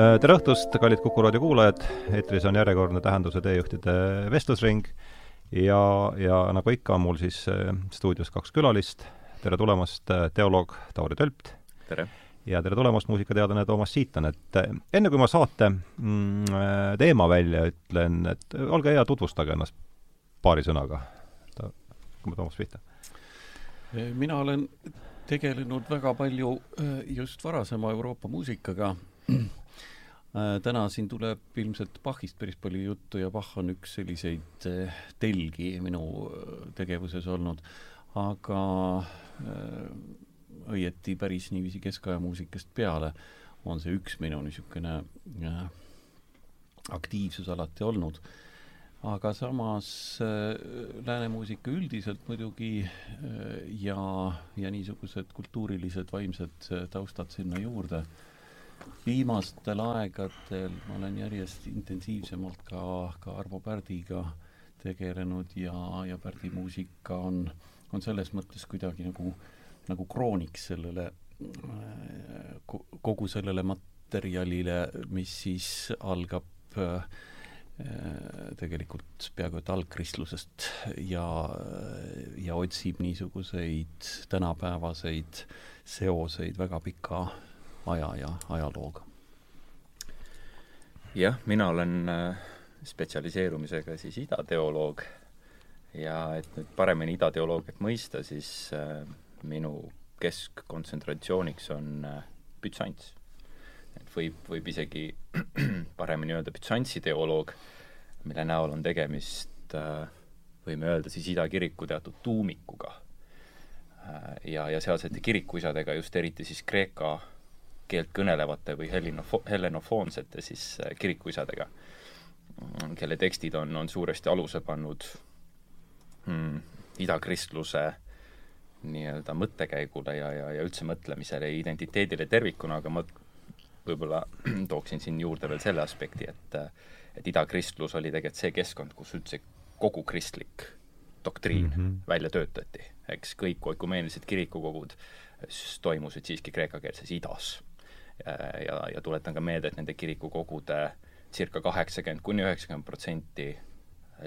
Äh, tere õhtust, kallid Kuku raadio kuulajad, eetris on järjekordne Tähenduse teejuhtide vestlusring ja, ja nagu ikka, on mul siis äh, stuudios kaks külalist, tere tulemast, äh, teoloog Tauri Tölpt! tere! ja tere tulemast, muusikateadlane Toomas Siitan, et enne kui ma saate mm, teema välja ütlen, et olge hea, tutvustage ennast paari sõnaga. hakkame Toomas pihta. mina olen tegelenud väga palju just varasema Euroopa muusikaga täna siin tuleb ilmselt Bachist päris palju juttu ja Bach on üks selliseid äh, telgi minu äh, tegevuses olnud, aga õieti päris niiviisi keskaja muusikast peale on see üks minu niisugune aktiivsus alati olnud. aga samas läänemuusika üldiselt muidugi ja, ja niisugused kultuurilised vaimsed taustad sinna juurde viimastel aegadel ma olen järjest intensiivsemalt ka, ka Arvo Pärdiga tegelenud ja, ja Pärdi muusika on, on selles mõttes kuidagi nagu, nagu krooniks sellele, kogu sellele materjalile, mis siis algab äh, tegelikult peaaegu et algkristlusest ja, ja otsib niisuguseid tänapäevaseid seoseid väga pika aja ja ajalooga? jah, mina olen äh, spetsialiseerumisega siis idateoloog ja et nüüd paremini idateoloogiat mõista, siis äh, minu keskkontsentratsiooniks on äh, Bütsants. et võib, võib isegi paremini öelda Bütsantsi teoloog, mille näol on tegemist võime öelda siis Ida kiriku teatud tuumikuga. Ja, ja sealsete kirikuisadega just eriti siis Kreeka keelt kõnelevate või hellinofo-, hellenofoonsete siis äh, kirikuisadega, mm, kelle tekstid on, on suuresti aluse pannud mm, idakristluse nii-öelda mõttekäigule ja, ja, ja üldse mõtlemisele ja identiteedile tervikuna, aga ma võib-olla tooksin siin juurde veel selle aspekti, et et idakristlus oli tegelikult see keskkond, kus üldse kogu kristlik doktriin mm -hmm. välja töötati, eks kõik oikumeenilised kirikukogud toimusid siiski kreekakeelses idas Äh, ja, ja tuletan ka meelde, et nende kirikukogude circa kaheksakümmend kuni üheksakümmend protsenti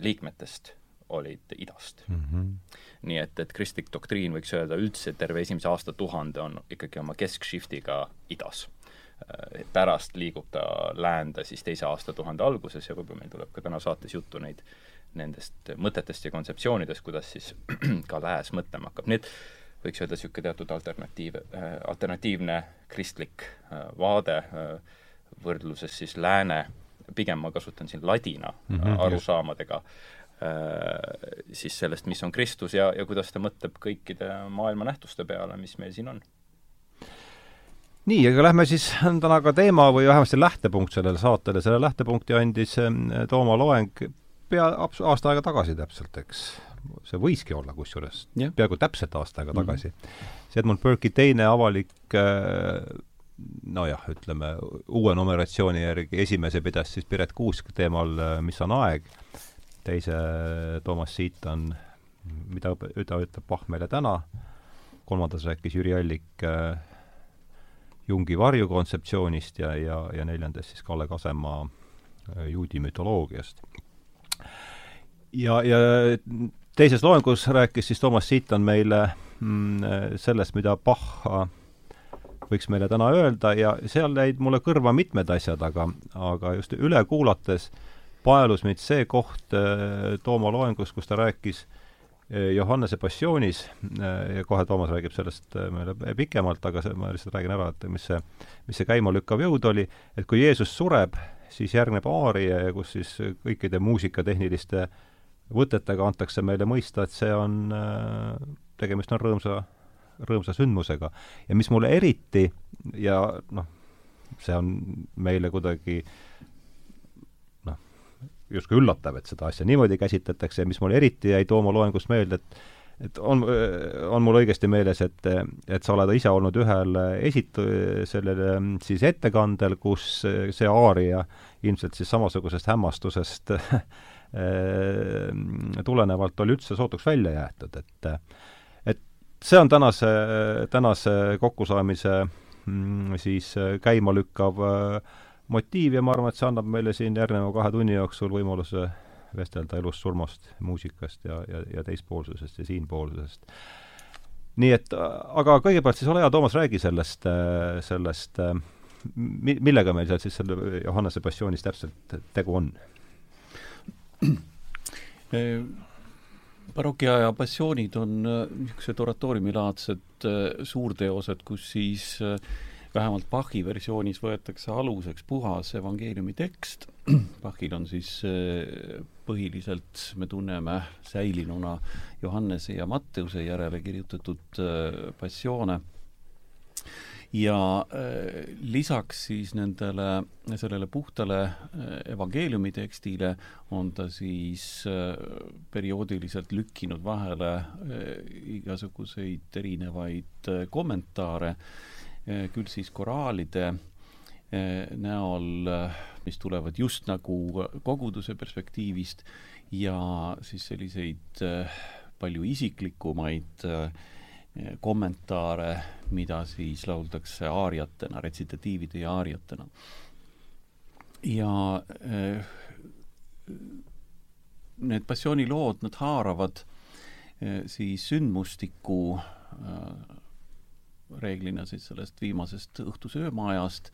liikmetest olid idast mm. -hmm. nii et, et kristlik doktriin, võiks öelda üldse terve esimese aastatuhande on ikkagi oma keskshiftiga idas. Äh, pärast liigub ta läände siis teise aastatuhande alguses ja võib-olla meil tuleb ka täna saates juttu neid, nendest mõtetest ja kontseptsioonidest, kuidas siis ka lääs mõtlema hakkab, nii et võiks öelda niisugune teatud alternatiiv, äh, alternatiivne kristlik äh, vaade äh, võrdluses siis lääne, pigem ma kasutan siin ladina mm -hmm, arusaamadega, siis sellest, mis on Kristus ja, ja kuidas ta mõtleb kõikide maailma nähtuste peale, mis meil siin on. Nii, aga lähme siis täna ka teema või vähemasti lähtepunkt sellele saatele, selle lähtepunkti andis Tooma loeng pea aasta aega tagasi täpselt, eks see võiski olla kusjuures yeah. peaaegu täpselt aasta aega mhm. tagasi mm. -hmm. see Edmund Burke'i teine avalik äh, nojah, ütleme uue numeratsiooni järgi, esimese pidas siis Piret Kuusk teemal äh, Mis on aeg, teise Toomas Siitan, mida, mida ütleb Bach meile täna, kolmandas rääkis Jüri Allik äh, Jungi varju kontseptsioonist ja, ja, ja neljandas siis Kalle Kasemaa äh, juudi mütoloogiast. ja, ja teises loengus rääkis siis Toomas Siitan meile mm, sellest, mida Bach võiks meile täna öelda ja seal jäid mulle kõrva mitmed asjad, aga, aga just üle kuulates paelus mind see koht äh, Tooma loengus, kus ta rääkis äh, Johannese passioonis äh, ja kohe Toomas räägib sellest meile pikemalt, aga see, ma lihtsalt räägin ära, et mis see, mis see käimalükkav jõud oli, et kui Jeesus sureb, siis järgneb aaria kus siis kõikide muusikatehniliste äh, võtetega antakse meile mõista, et see on, äh, tegemist on rõõmsa, rõõmsa sündmusega. ja mis mulle eriti ja noh, see on meile kuidagi noh, justkui üllatav, et seda asja niimoodi käsitletakse ja mis mulle eriti jäi Tooma loengust meelde, et et on, on mul õigesti meeles, et, et sa oled ise olnud ühel esit-, sellel siis ettekandel, kus see aaria ilmselt siis samasugusest hämmastusest tulenevalt oli üldse sootuks välja jäetud, et et see on tänase, tänase kokkusaamise mm, siis käima lükkav motiiv ja ma arvan, et see annab meile siin järgneva kahe tunni jooksul võimaluse vestelda elust-surmast, muusikast ja, ja, ja teispoolsusest ja siinpoolsusest. nii et, aga kõigepealt siis ole hea, Toomas, räägi sellest, sellest mi-, millega meil seal siis selle Johannese passioonis täpselt tegu on? Barokiaja passioonid on niisugused oratooriumilaadsed suurteosed, kus siis äh, vähemalt Bachi versioonis võetakse aluseks puhas evangeeliumi tekst. Bachil on siis põhiliselt, me tunneme säilinuna Johannese ja Matteuse järele kirjutatud passioone ja äh, lisaks siis nendele, sellele puhtale äh, evangeeliumi tekstile on ta siis äh, perioodiliselt lükkinud vahele igasuguseid erinevaid kommentaare küll siis koraalide näol, mis tulevad just nagu koguduse perspektiivist ja siis selliseid palju isiklikumaid kommentaare, mida siis lauldakse aariatena, retsitatiivide ja aariatena. ja need passioonilood, nad haaravad siis sündmustiku reeglina siis sellest viimasest õhtusöömaajast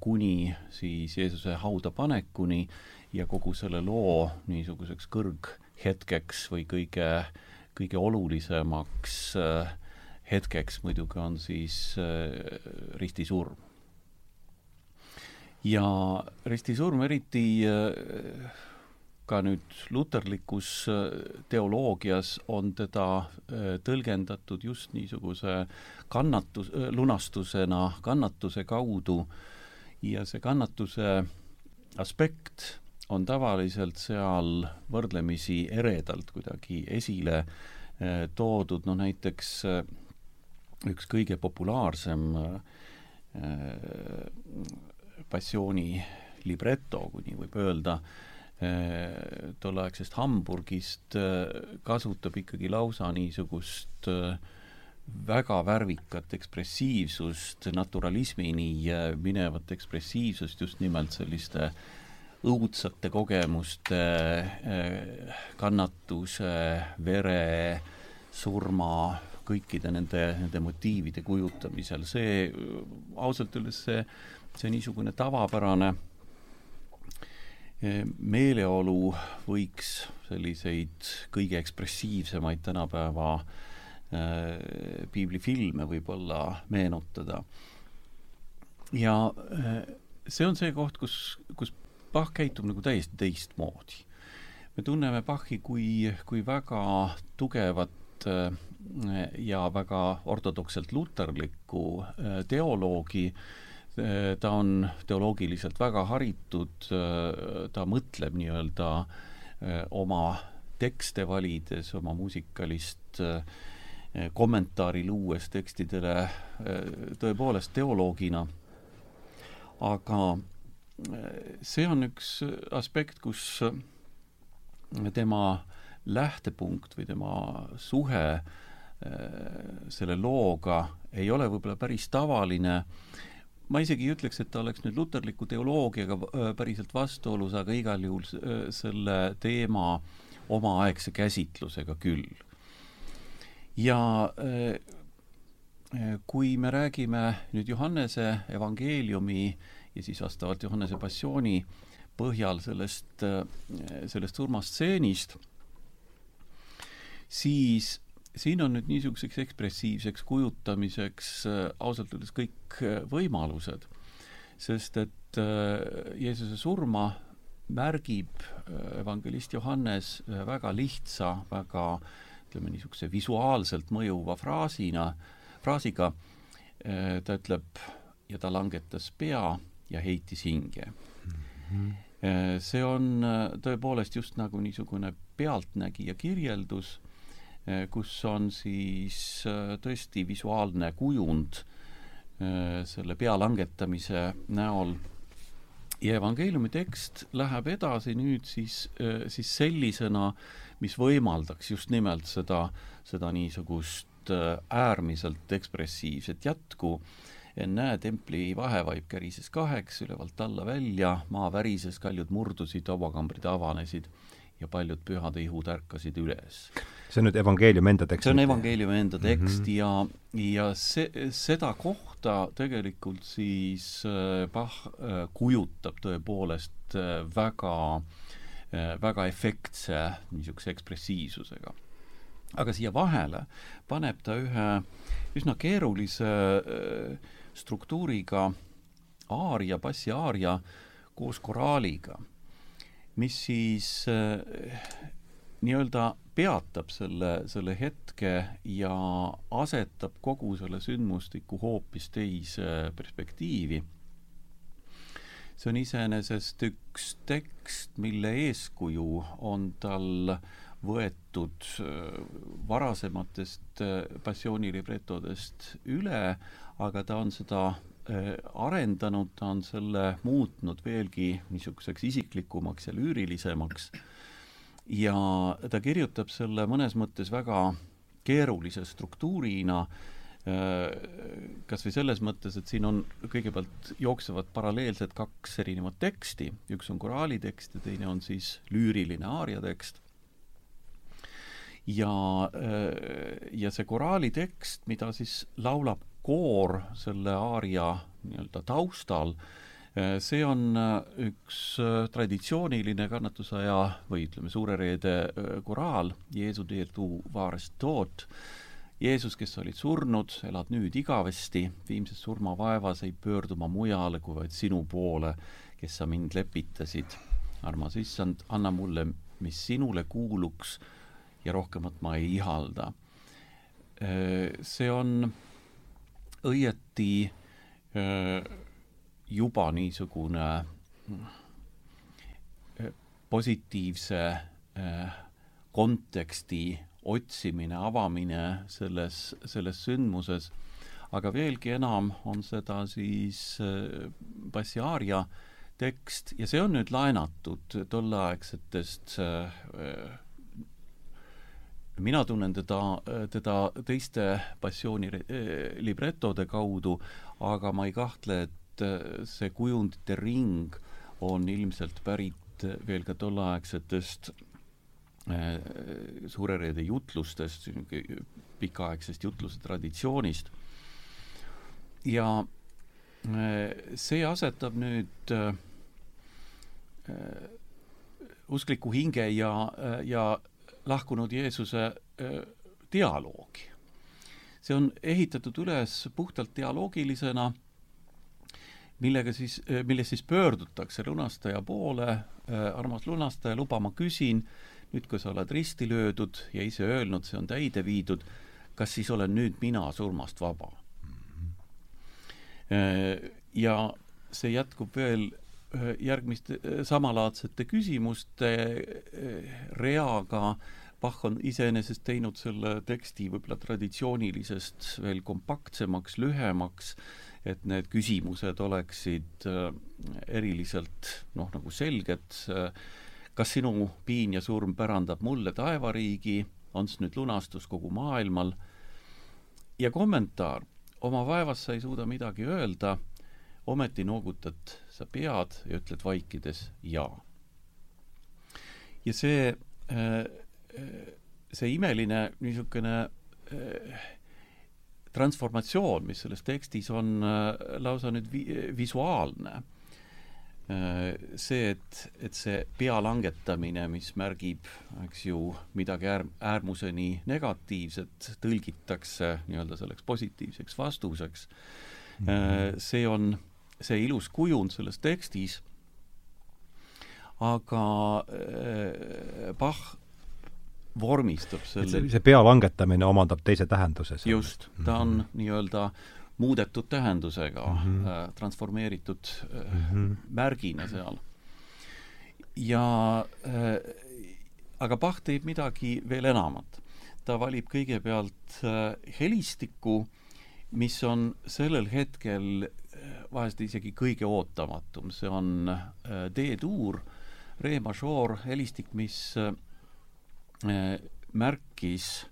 kuni siis Jeesuse hauda panekuni ja kogu selle loo niisuguseks kõrghetkeks või kõige, kõige olulisemaks eh, hetkeks muidugi on siis eh, ristisurm. ja ristisurm eriti ka nüüd luterlikus äh, teoloogias on teda äh, tõlgendatud just niisuguse kannatus, äh, lunastusena, kannatuse kaudu ja see kannatuse aspekt on tavaliselt seal võrdlemisi eredalt kuidagi esile toodud, no näiteks üks kõige populaarsem passiooni libreto, kui nii võib öelda, Äh, tolleaegsest Hamburgist äh, kasutab ikkagi lausa niisugust äh, väga värvikat ekspressiivsust, naturalismini minevat ekspressiivsust just nimelt selliste õudsate kogemuste, kannatuse, vere, surma, kõikide nende, nende motiivide kujutamisel, see ausalt öeldes see, see niisugune tavapärane meeleolu võiks selliseid kõige ekspressiivsemaid tänapäeva äh, piiblifilme võib-olla meenutada. ja äh, see on see koht, kus, kus Bach käitub nagu täiesti teistmoodi. me tunneme Bachi kui, kui väga tugevat äh, ja väga ortodokselt luterlikku teoloogi äh, ta on teoloogiliselt väga haritud, ta mõtleb nii-öelda oma tekste valides, oma muusikalist kommentaari luues tekstidele tõepoolest teoloogina, aga see on üks aspekt, kus tema lähtepunkt või tema suhe selle looga ei ole võib-olla päris tavaline ma isegi ei ütleks, et ta oleks nüüd luterliku teoloogiaga päriselt vastuolus, aga igal juhul selle teema omaaegse käsitlusega küll. ja kui me räägime nüüd Johannese evangeeliumi ja siis vastavalt Johannese passiooni põhjal sellest, sellest surmastseenist, siis siin on nüüd niisuguseks ekspressiivseks kujutamiseks äh, ausalt öeldes kõik äh, võimalused, sest et äh, Jeesuse surma märgib evangelist Johannes väga lihtsa, väga ütleme niisuguse visuaalselt mõjuva fraasina, fraasiga, ta ütleb, ja ta langetas pea ja heitis hinge mm. -hmm. see on tõepoolest just nagu niisugune pealtnägija kirjeldus Eh, kus on siis tõesti visuaalne kujund selle pea langetamise näol ja evangeeliumi tekst läheb edasi nüüd siis, siis sellisena, mis võimaldaks just nimelt seda, seda niisugust äärmiselt ekspressiivset jätku, ennäe, templi vahevaip kärises kaheks, ülevalt alla välja, maa värises, kaljud murdusid, hauakambrid avanesid ja paljud pühade ihud ärkasid üles. see on nüüd evangeeliumi enda tekst? see on evangeeliumi enda tekst mm -hmm. ja, ja see, seda kohta tegelikult siis äh, Bach äh, kujutab tõepoolest äh, väga, väga efektse niisuguse ekspressiivsusega. aga siia vahele paneb ta ühe üsna keerulise struktuuriga aaria, bassiaaria koos koraaliga mis siis äh, nii-öelda peatab selle, selle hetke ja asetab kogu selle sündmustiku hoopis teise perspektiivi. see on iseenesest üks tekst, mille eeskuju on tal võetud äh, varasematest passioonilibretodest üle, aga ta on seda Äh, arendanud, ta on selle muutnud veelgi niisuguseks isiklikumaks ja lüürilisemaks ja ta kirjutab selle mõnes mõttes väga keerulise struktuurina, äh, kas või selles mõttes, et siin on kõigepealt jooksevad paralleelselt kaks erinevat teksti, üks on koraali tekst ja teine on siis lüüriline aaria tekst. ja, äh, ja see koraali tekst, mida siis laulab koor selle aaria nii-öelda taustal, eh, see on eh, üks eh, traditsiooniline kannatusaja või ütleme, Suure Reede koraal, Jeesu teed tuu vaarest toot, Jeesus, kes olid surnud, elad nüüd igavesti, viimses surmavaevas ei pöördu ma mujale kui vaid sinu poole, kes sa mind lepitasid. armas issand, anna mulle, mis sinule kuuluks ja rohkemat ma ei ihalda. see on õieti äh, juba niisugune äh, positiivse äh, konteksti otsimine, avamine selles, selles sündmuses, aga veelgi enam on seda siis Bassiaaria tekst ja see on nüüd laenatud tolleaegsetest mina tunnen teda, teda teiste passiooni eh, libretode kaudu, aga ma ei kahtle, et eh, see kujundite ring on ilmselt pärit veel ka tolleaegsetest Suure Reede jutlustest, pikaaegsest jutluse traditsioonist. ja see asetab nüüd uskliku hinge ja, ja lahkunud Jeesuse dialoogi. see on ehitatud üles puhtalt dialoogilisena, millega siis, milles siis pöördutakse lunastaja poole, armas lunastaja, luba ma küsin, nüüd kui sa oled risti löödud ja ise öelnud, see on täide viidud, kas siis olen nüüd mina surmast vaba? ja see jätkub veel järgmiste samalaadsete küsimuste reaga Bach on iseenesest teinud selle teksti võib-olla traditsioonilisest veel kompaktsemaks, lühemaks, et need küsimused oleksid äh, eriliselt noh, nagu selged, kas sinu piin ja surm pärandab mulle taevariigi, on see nüüd lunastus kogu maailmal, ja kommentaar, oma vaevast sa ei suuda midagi öelda, ometi noogutad sa pead ja ütled vaikides jaa. ja see äh, see imeline niisugune äh, transformatsioon, mis selles tekstis on äh, lausa nüüd vi-, visuaalne, äh, see, et, et see pea langetamine, mis märgib, eks ju, midagi äär-, äärmuseni negatiivset, tõlgitakse nii-öelda selleks positiivseks vastuseks -hmm. see on see ilus kujund selles tekstis, aga Bach vormistab selle see, see pea langetamine omandab teise tähenduse. just, ta on mm -hmm. nii-öelda muudetud tähendusega mm, -hmm. äh, transformeeritud äh, mm -hmm. märgina seal. ja äh, aga Bach teeb midagi veel enamat. ta valib kõigepealt äh, helistikku, mis on sellel hetkel äh, vahest isegi kõige ootamatum, see on äh, D-tuur, re mažoor, helistik, mis äh, Äh, märkis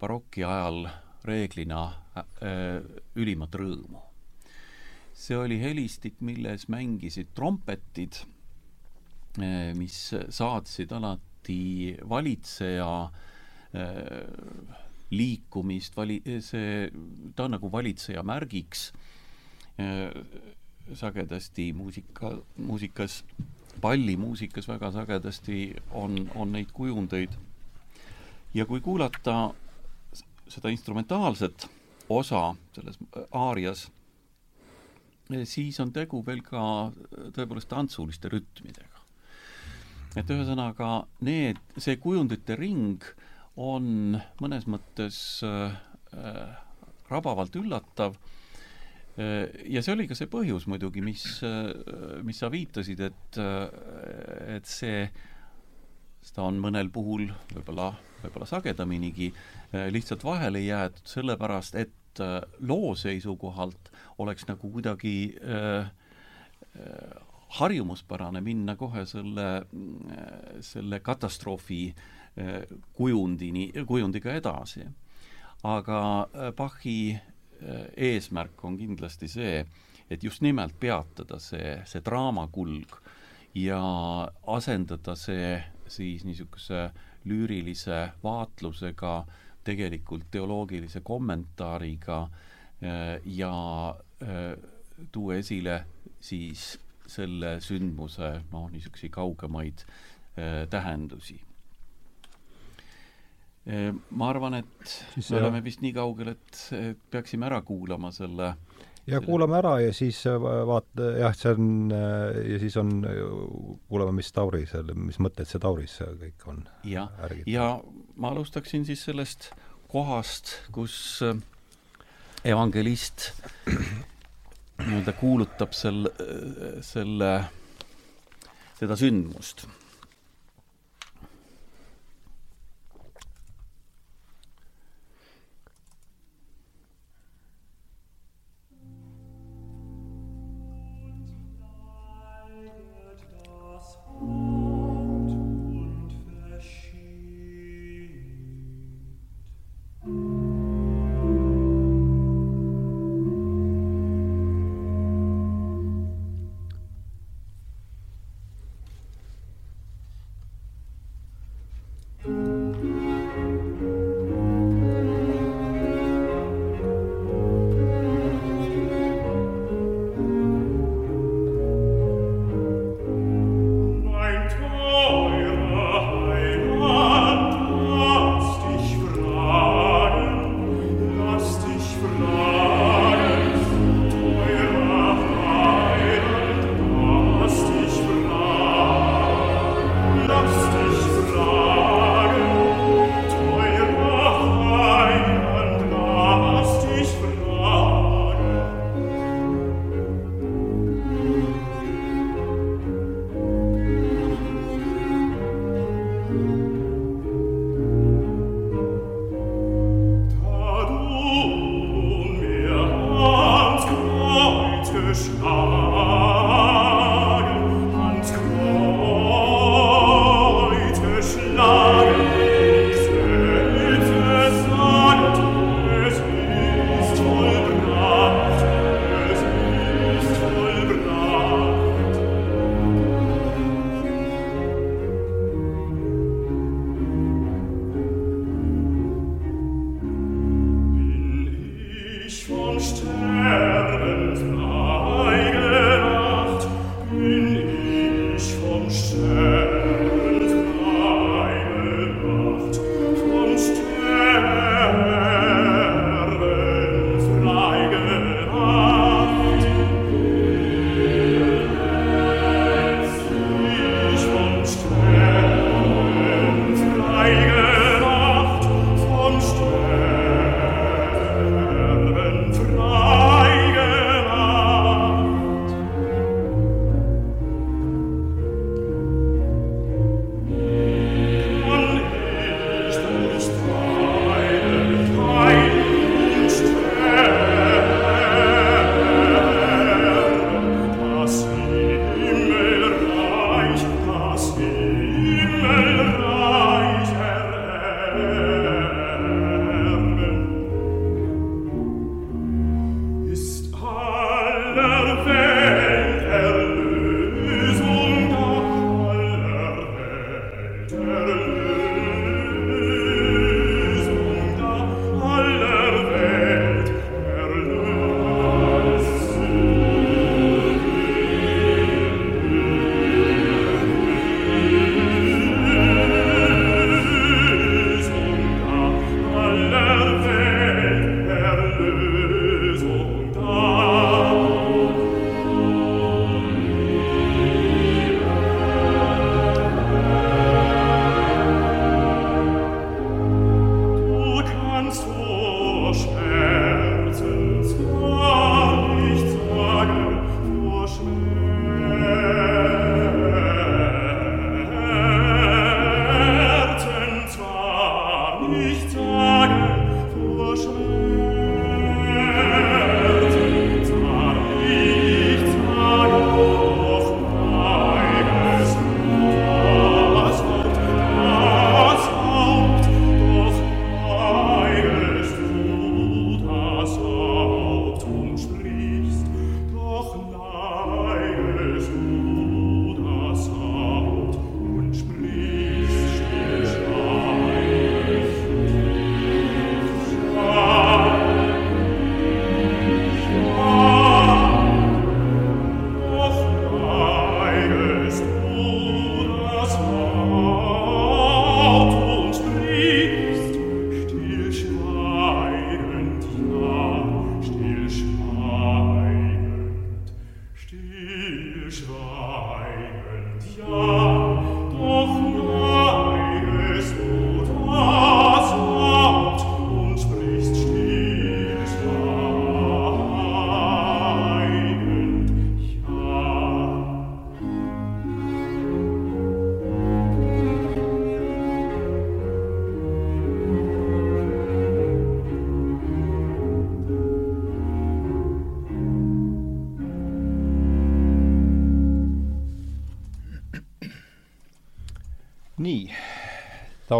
baroki ajal reeglina äh, ülimat rõõmu. see oli helistik, milles mängisid trompetid, mis saatsid alati valitseja liikumist, vali-, see, ta on nagu valitseja märgiks sagedasti muusika, muusikas, pallimuusikas väga sagedasti on, on neid kujundeid. ja kui kuulata seda instrumentaalset osa selles aarias, siis on tegu veel ka tõepoolest tantsuliste rütmidega. et ühesõnaga, need, see kujundite ring on mõnes mõttes äh, rabavalt üllatav ja see oli ka see põhjus muidugi, mis, mis sa viitasid, et, et see, seda on mõnel puhul võib-olla, võib-olla sagedaminigi lihtsalt vahele jäetud sellepärast, et loo seisukohalt oleks nagu kuidagi äh, harjumuspärane minna kohe selle, selle katastroofi äh, kujundini, kujundiga edasi. aga Bachi Äh, eesmärk on kindlasti see, et just nimelt peatada see, see draama kulg ja asendada see siis niisuguse lüürilise vaatlusega, tegelikult teoloogilise kommentaariga äh, ja äh, tuua esile siis selle sündmuse noh, niisuguseid kaugemaid tähendusi ma arvan, et siis me jah. oleme vist nii kaugel, et, peaksime ära kuulama selle ja kuulame ära ja siis äh, vaat-, jah, see on, äh, ja siis on, kuulame, mis Tauri seal, mis mõtted see Tauris kõik on. jah, ja ma alustaksin siis sellest kohast, kus äh, evangelist nii-öelda kuulutab sel-, selle, seda sündmust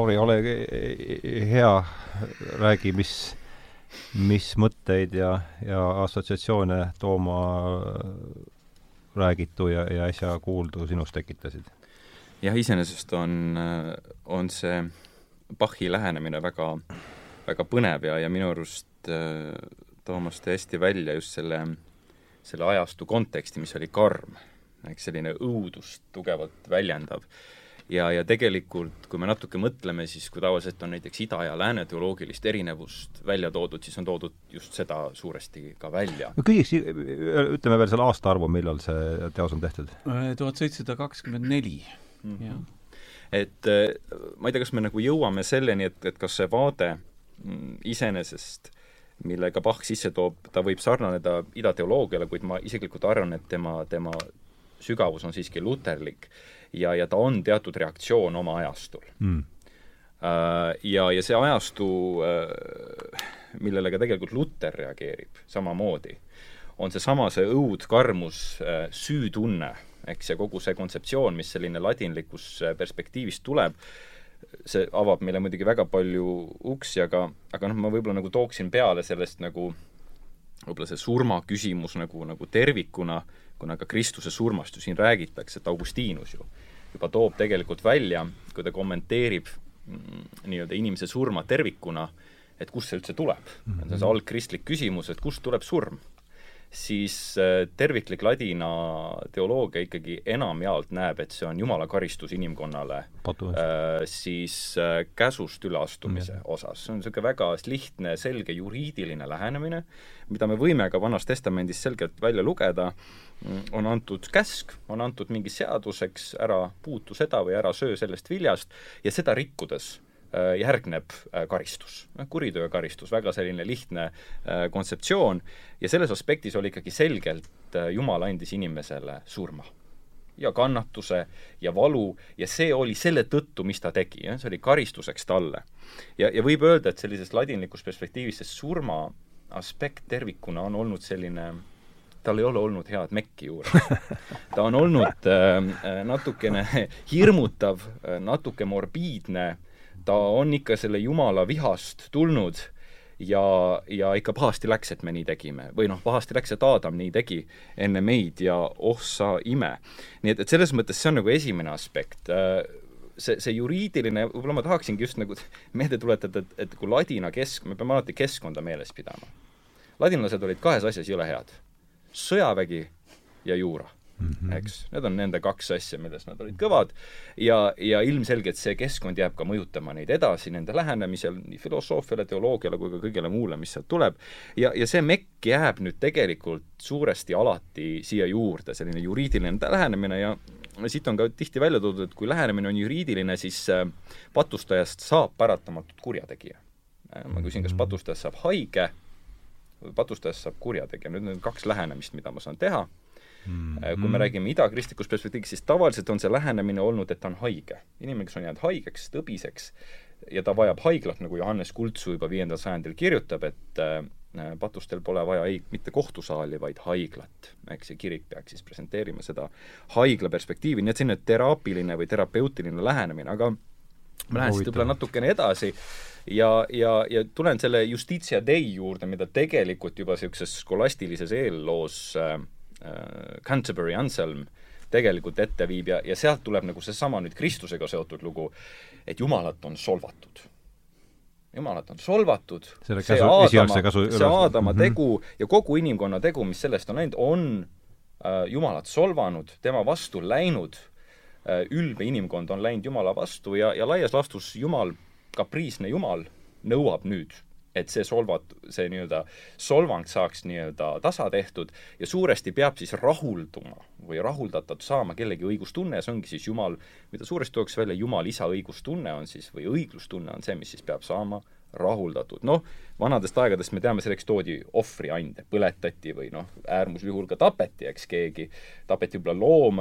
Lauri, ole hea, räägi, mis, mis mõtteid ja, ja assotsiatsioone Tooma räägitu ja, ja äsja kuuldu sinus tekitasid? jah, iseenesest on, on see Bachi lähenemine väga, väga põnev ja, ja minu arust äh, Toomas tõi hästi välja just selle, selle ajastu konteksti, mis oli karm, eks selline õudust tugevalt väljendav ja, ja tegelikult, kui me natuke mõtleme, siis kui tavaliselt on näiteks ida ja lääne teoloogilist erinevust välja toodud, siis on toodud just seda suuresti ka välja. no küsiks, ütleme veel selle aastaarvu, millal see teos on tehtud? tuhat seitsesada kakskümmend neli, mhm. jah et äh, ma ei tea, kas me nagu jõuame selleni, et, et kas see vaade mm, iseenesest, millega Bach sisse toob, ta võib sarnaneda idateoloogiale, kuid ma isiklikult arvan, et tema, tema sügavus on siiski luterlik ja, ja ta on teatud reaktsioon oma ajastul. Mm.. Ja, ja see ajastu, äh, millele ka tegelikult Luter reageerib samamoodi, on seesama, see õud, karmus, äh, süütunne, eks, ja kogu see kontseptsioon, mis selline ladinlikus perspektiivis tuleb, see avab meile muidugi väga palju uksi, aga, aga noh, ma võib-olla nagu tooksin peale sellest nagu võib-olla see surma küsimus nagu, nagu tervikuna, kuna ka Kristuse surmast ju siin räägitakse, et Augustinus ju juba toob tegelikult välja, kui ta kommenteerib mm, nii-öelda inimese surma tervikuna, et kust see üldse tuleb mm. -hmm. see on see algkristlik küsimus, et kust tuleb surm siis äh, terviklik ladina teoloogia ikkagi enamjaolt näeb, et see on Jumala karistus inimkonnale äh, siis äh, käsust üleastumise mm. osas. see on niisugune väga lihtne, selge juriidiline lähenemine, mida me võime ka Vanas Testamendis selgelt välja lugeda, mm, on antud käsk, on antud mingi seaduseks, ära puutu seda või ära söö sellest viljast ja seda rikkudes järgneb äh, karistus. kuriteo karistus, väga selline lihtne äh, kontseptsioon ja selles aspektis oli ikkagi selgelt Jumal andis inimesele surma ja kannatuse ja valu ja see oli selle tõttu, mis ta tegi, jah, see oli karistuseks talle. ja, ja võib öelda, et sellisest ladinlikust perspektiivist see surma aspekt tervikuna on olnud selline tal ei ole olnud head mekki juures. ta on olnud äh, natukene hirmutav, natuke morbiidne äh,, ta on ikka selle Jumala vihast tulnud ja, ja ikka pahasti läks, et me nii tegime. või noh, pahasti läks, et Aadam nii tegi enne meid ja oh sa ime. nii et, et selles mõttes see on nagu esimene aspekt. see, see juriidiline, võib-olla ma tahaksingi just nagu meelde tuletada, et, et kui ladina kesk, me peame alati keskkonda meeles pidama. ladinlased olid kahes asjas jõle head. sõjavägi ja juura mm, -hmm. eks. Need on nende kaks asja, milles nad olid kõvad ja, ja ilmselgelt see keskkond jääb ka mõjutama neid edasi nende lähenemisel nii filosoofiale, teoloogiale kui ka kõigele muule, mis sealt tuleb. ja, ja see mekk jääb nüüd tegelikult suuresti alati siia juurde, selline juriidiline lähenemine ja siit on ka tihti välja toodud, et kui lähenemine on juriidiline, siis äh, patustajast saab paratamatult kurjategija. Äh, ma küsin, kas patustajast saab haige või patustajast saab kurjategija, nüüd need on kaks lähenemist, mida ma saan teha mm. -hmm. kui me räägime idakristlikust perspektiivist, siis tavaliselt on see lähenemine olnud, et ta on haige. inimene, kes on jäänud haigeks, tõbiseks, ja ta vajab haiglat, nagu Johannes Kultsu juba viiendal sajandil kirjutab, et äh, patustel pole vaja ei, mitte kohtusaali, vaid haiglat. eks, ja kirik peaks siis presenteerima seda haigla perspektiivi, nii et selline teraapiline või terapeutiline lähenemine, aga ma lähen siit võib-olla natukene edasi ja, ja, ja tulen selle Justitia Dei juurde, mida tegelikult juba niisuguses skolastilises eelloos äh, Canterbury Anselm tegelikult ette viib ja, ja sealt tuleb nagu seesama nüüd Kristusega seotud lugu, et Jumalat on solvatud. Jumalat on solvatud, see Aadama, see Aadama mm -hmm. tegu ja kogu inimkonna tegu, mis sellest on läinud, on äh, Jumalat solvanud, tema vastu läinud äh,, ülbe inimkond on läinud Jumala vastu ja, ja laias laastus Jumal, kapriisne Jumal, nõuab nüüd et see solvat-, see nii-öelda solvang saaks nii-öelda tasa tehtud ja suuresti peab siis rahulduma või rahuldatud saama kellegi õigustunne ja see ongi siis Jumal, mida suuresti tuuakse välja, Jumal isa õigustunne on siis, või õiglustunne on see, mis siis peab saama rahuldatud. noh, vanadest aegadest me teame, selleks toodi ohvriande, põletati või noh, äärmusjuhul ka tapeti, eks keegi, tapeti võib-olla loom,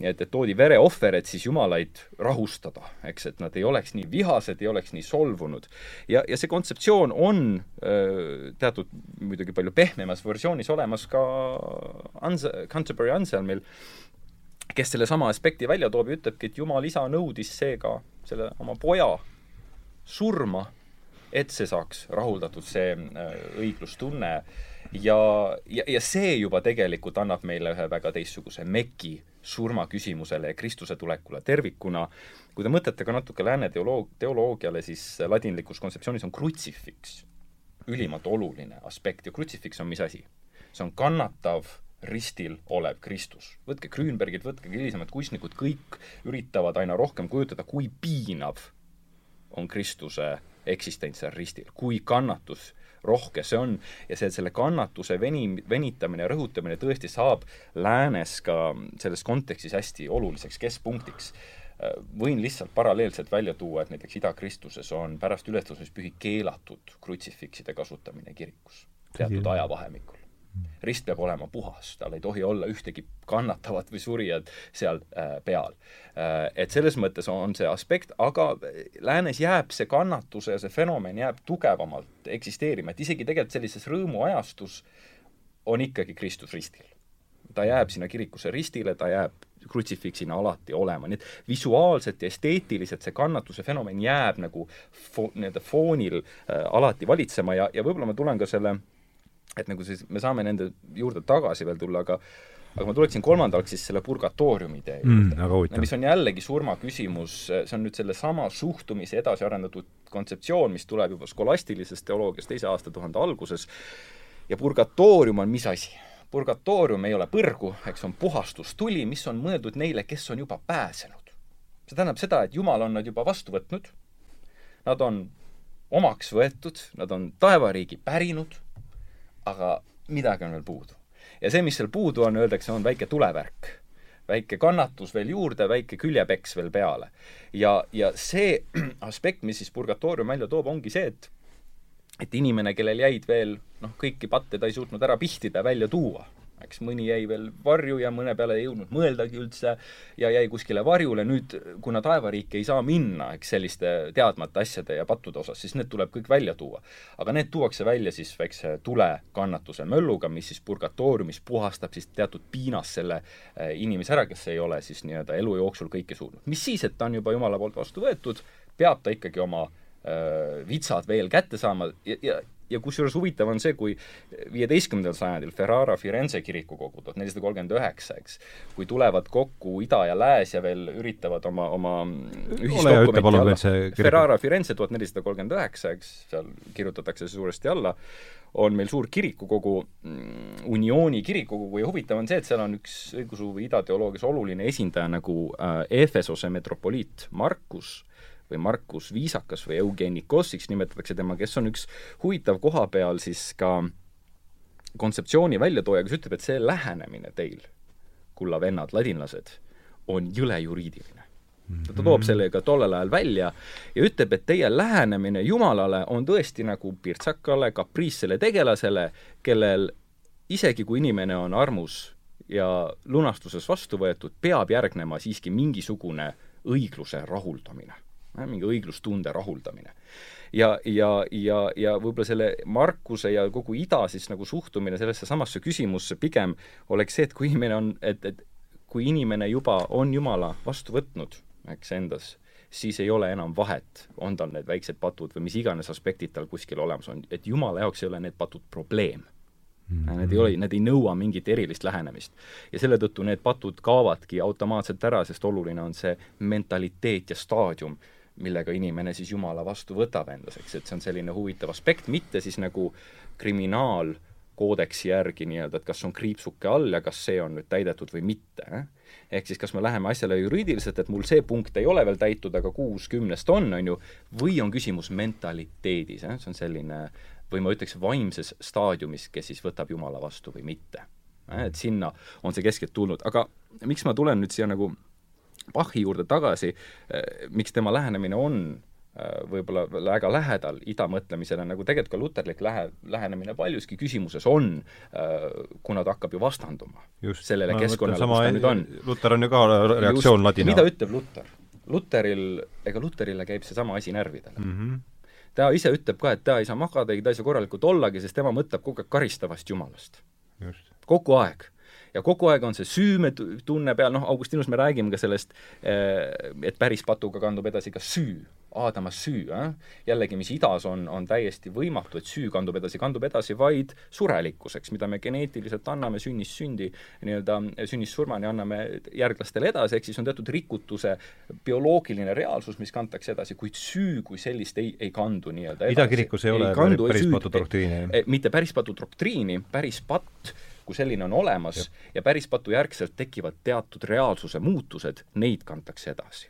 nii et, et toodi vereohver, et siis jumalaid rahustada, eks, et nad ei oleks nii vihased, ei oleks nii solvunud. ja, ja see kontseptsioon on öö, teatud muidugi palju pehmemas versioonis olemas ka Ans-, Canterbury Anselmil, kes sellesama aspekti välja toob ja ütlebki, et Jumal isa nõudis seega selle oma poja surma et see saaks rahuldatud, see äh, õiglustunne ja, ja, ja see juba tegelikult annab meile ühe väga teistsuguse meki surmaküsimusele ja Kristuse tulekule tervikuna. kui te mõtlete ka natuke lääne teoloog-, teoloogiale, siis ladinlikus kontseptsioonis on krutsifiks ülimalt oluline aspekt ja krutsifiks on mis asi? see on kannatav ristil olev Kristus. võtke Grünbergid, võtke hilisemad kunstnikud, kõik üritavad aina rohkem kujutada, kui piinav on Kristuse eksistents seal ristil, kui kannatus rohke see on. Ja see, selle kannatuse veni, venitamine ja rõhutamine tõesti saab läänes ka selles kontekstis hästi oluliseks keskpunktiks. võin lihtsalt paralleelselt välja tuua, et näiteks Ida-Kristuses on pärast ülestõusmispühi keelatud krutsifikside kasutamine kirikus teatud ajavahemikul rist peab olema puhas, tal ei tohi olla ühtegi kannatavat või surijat seal äh, peal äh,. Et selles mõttes on see aspekt, aga läänes jääb see kannatuse ja see fenomen jääb tugevamalt eksisteerima, et isegi tegelikult sellises rõõmuajastus on ikkagi Kristus ristil. ta jääb sinna kirikuse ristile, ta jääb krutsifiksina alati olema, nii et visuaalselt ja esteetiliselt see kannatuse fenomen jääb nagu fo-, nii-öelda foonil äh, alati valitsema ja, ja võib-olla ma tulen ka selle äh, et nagu siis me saame nende juurde tagasi veel tulla, aga aga ma tuleksin kolmandaks siis selle purgatooriumi idee juurde. mm,, mis on jällegi surmaküsimus, see on nüüd sellesama suhtumise edasi arendatud kontseptsioon, mis tuleb juba skolastilisest teoloogiast teise aastatuhande alguses, ja purgatoorium on mis asi? purgatoorium ei ole põrgu, eks on puhastustuli, mis on mõeldud neile, kes on juba pääsenud. see tähendab seda, et Jumal on nad juba vastu võtnud, nad on omaks võetud, nad on taevariigi pärinud aga midagi on veel puudu. ja see, mis seal puudu on, öeldakse, on väike tulevärk. väike kannatus veel juurde, väike küljepeks veel peale. ja, ja see aspekt, mis siis purgatoorium välja toob, ongi see, et et inimene, kellel jäid veel noh, kõiki patte ta ei suutnud ära pihtida, välja tuua eks mõni jäi veel varju ja mõne peale ei jõudnud mõeldagi üldse ja jäi kuskile varjule, nüüd kuna taevariiki ei saa minna, eks, selliste teadmata asjade ja pattude osas, siis need tuleb kõik välja tuua. aga need tuuakse välja siis väikse tulekannatuse mölluga, mis siis purgatooriumis puhastab siis teatud piinas selle eh, inimese ära, kes ei ole siis nii-öelda elu jooksul kõike suutnud. mis siis, et ta on juba Jumala poolt vastu võetud, peab ta ikkagi oma öö, eh, vitsad veel kätte saama ja, ja ja kusjuures huvitav on see, kui viieteistkümnendal sajandil Ferrara Firenze kirikukogu, tuhat nelisada kolmkümmend üheksa, eks, kui tulevad kokku ida ja lääs ja veel üritavad oma, oma ühisdokumenti alla, Ferrara Firenze tuhat nelisada kolmkümmend üheksa, eks, seal kirjutatakse suuresti alla, on meil suur kirikukogu, mm, Uniooni kirikukogu ja huvitav on see, et seal on üks õigeusu või idateoloogias oluline esindaja nagu äh, Efesose metropoliit Markus või Markus Viisakas või Eugeni Kossiks nimetatakse tema, kes on üks huvitav koha peal siis ka kontseptsiooni väljatooja, kes ütleb, et see lähenemine teil, kulla vennad, ladinlased, on jõle juriidiline. ta toob selle ka tollel ajal välja ja ütleb, et teie lähenemine Jumalale on tõesti nagu pirtsakale, kapriissele tegelasele, kellel isegi kui inimene on armus ja lunastuses vastu võetud, peab järgnema siiski mingisugune õigluse rahuldamine, mingi õiglustunde rahuldamine. ja, ja, ja, ja võib-olla selle Markuse ja kogu ida siis nagu suhtumine sellesse samasse küsimusse pigem oleks see, et kui inimene on, et, et kui inimene juba on Jumala vastu võtnud, eks, endas, siis ei ole enam vahet, on tal need väiksed patud või mis iganes aspektid tal kuskil olemas on, et Jumala jaoks ei ole need patud probleem mm. -hmm. Need ei ole, need ei nõua mingit erilist lähenemist. ja selle tõttu need patud kaovadki automaatselt ära, sest oluline on see mentaliteet ja staadium, millega inimene siis Jumala vastu võtab endas, eks, et see on selline huvitav aspekt, mitte siis nagu kriminaal äh, koodeksi järgi nii-öelda, et kas on kriipsuke all ja kas see on nüüd täidetud või mitte eh?. ehk siis kas me läheme asjale juriidiliselt, et mul see punkt ei ole veel täitud, aga kuus kümnest on, on ju, või on küsimus mentaliteedis eh?, see on selline või ma ütleks, vaimses staadiumis, kes siis võtab Jumala vastu või mitte eh?. et sinna on see keskelt tulnud, aga miks ma tulen nüüd siia nagu Bachi juurde tagasi, eh, miks tema lähenemine on Äh, võib-olla väga lähedal idamõtlemisele, nagu tegelikult ka luterlik lähe, lähenemine paljuski küsimuses on, äh, kuna ta hakkab ju vastanduma Just, sellele keskkonnale, kus ta nüüd on. Luter on ju ka reaktsioon ladina. mida ütleb Luter? Luteril, ega Luterile käib seesama asi närvidele mm. -hmm. ta ise ütleb ka, et ta ei saa magada, ta ei saa korralikult ollagi, sest tema mõtleb kogu aeg karistavast Jumalast. kogu aeg ja kogu aeg on see süümetunne peal, noh, Augustinus me räägime ka sellest, äh, et päris patuga kandub edasi ka süü Aadama süü äh?, jällegi, mis idas on, on täiesti võimatu, et süü kandub edasi, kandub edasi vaid surelikkuseks, mida me geneetiliselt anname sünnist sündi, nii-öelda sünnist surmani anname järglastele edasi, ehk siis on teatud rikutuse bioloogiline reaalsus, mis kantakse edasi, kuid süü kui sellist ei, ei kandu nii-öelda edasi. idakirikus ei, ei ole kandu, päris patu doktriini? mitte päris patu doktriini, päris patt kui selline on olemas ja, ja päris patu järgselt tekivad teatud reaalsuse muutused, neid kantakse edasi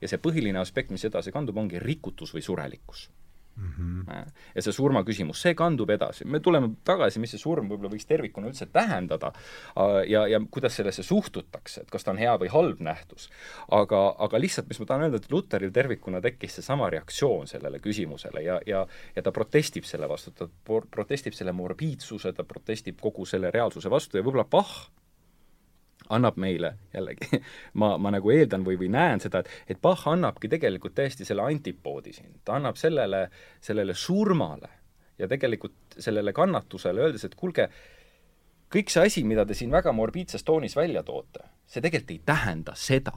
ja see põhiline aspekt, mis edasi kandub, ongi rikutus või surelikkus mm. -hmm. ja see surma küsimus, see kandub edasi, me tuleme tagasi, mis see surm võib-olla võiks tervikuna üldse tähendada ja, ja kuidas sellesse suhtutakse, et kas ta on hea või halb nähtus. aga, aga lihtsalt, mis ma tahan öelda, et Luteril tervikuna tekkis seesama reaktsioon sellele küsimusele ja, ja ja ta protestib selle vastu, ta protestib selle morbiidsuse, ta protestib kogu selle reaalsuse vastu ja võib-olla Bach annab meile jällegi, ma, ma nagu eeldan või, või näen seda, et, et Bach annabki tegelikult täiesti selle antipoodi siin, ta annab sellele, sellele surmale ja tegelikult sellele kannatusele, öeldes, et kuulge, kõik see asi, mida te siin väga morbiidses toonis välja toote, see tegelikult ei tähenda seda.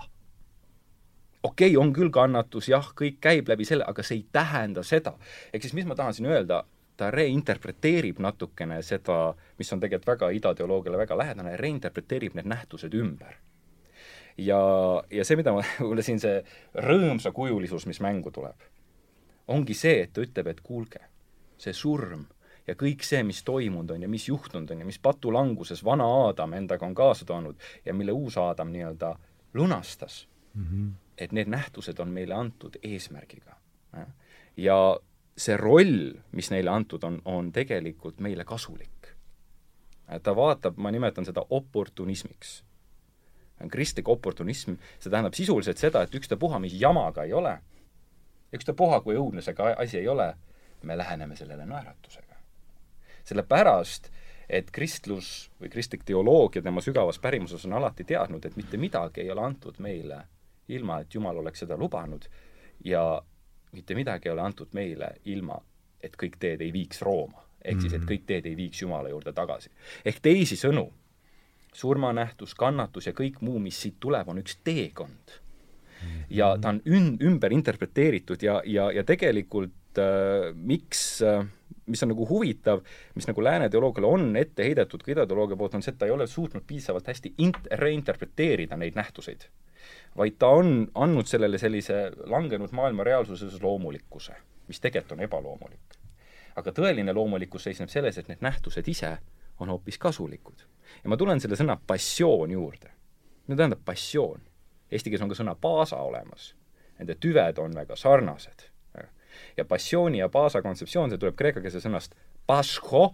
okei okay,, on küll kannatus, jah, kõik käib läbi selle, aga see ei tähenda seda. ehk siis mis ma tahan siin öelda, ta reinterpreteerib natukene seda, mis on tegelikult väga idateoloogiale väga lähedane, reinterpreteerib need nähtused ümber. ja, ja see, mida ma, võib-olla siin see rõõmsakujulisus, mis mängu tuleb, ongi see, et ta ütleb, et kuulge, see surm ja kõik see, mis toimunud on ja mis juhtunud on ja mis patulanguses vana Aadam endaga on kaasa toonud ja mille uus Aadam nii-öelda lunastas mm, -hmm. et need nähtused on meile antud eesmärgiga. ja see roll, mis neile antud on, on tegelikult meile kasulik. ta vaatab, ma nimetan seda oportunismiks. kristlik oportunism, see tähendab sisuliselt seda, et ükstapuha, mis jamaga ei ole, ükstapuha, kui õudne see asi ei ole, me läheneme sellele naeratusega. sellepärast, et kristlus või kristlik teoloogia tema sügavas pärimuses on alati teadnud, et mitte midagi ei ole antud meile ilma, et Jumal oleks seda lubanud ja mitte midagi ei ole antud meile ilma, et kõik teed ei viiks Rooma. ehk siis, et mhm. kõik teed ei viiks Jumala juurde tagasi. ehk teisisõnu, surmanähtus, kannatus ja kõik muu, mis siit tuleb, on üks teekond. ja ta on ün-, ümber interpreteeritud ja, ja, ja tegelikult äh, miks äh, mis on nagu huvitav, mis nagu lääne teoloogiale on ette heidetud ka idateoloogia poolt, on see, et ta ei ole suutnud piisavalt hästi int-, reinterpreteerida neid nähtuseid vaid ta on andnud sellele sellise langenud maailma reaalsuses loomulikkuse, mis tegelikult on ebaloomulik. aga tõeline loomulikkus seisneb selles, et need nähtused ise on hoopis kasulikud. ja ma tulen selle sõna passioon juurde. mida tähendab passioon? Eesti keeles on ka sõna paasa olemas. Nende tüved on väga sarnased. ja passiooni ja paasa kontseptsioon, see tuleb kreekakeelse sõnast pascho,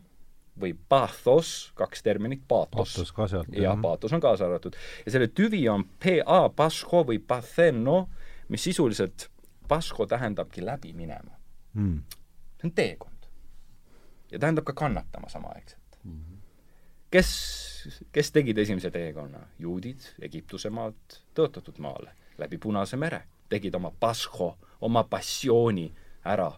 või pathos, kaks terminit, paatos. paatos ka sealt. jah, paatos on kaasa arvatud. ja selle tüvi on pa, pascho või patheno, mis sisuliselt, pascho tähendabki läbi minema mm.. see on teekond. ja tähendab ka kannatama samaaegselt mm. -hmm. kes, kes tegid esimese teekonna? juudid Egiptuse maalt tõotatud maale, läbi Punase mere, tegid oma pasho, oma passiooni ära.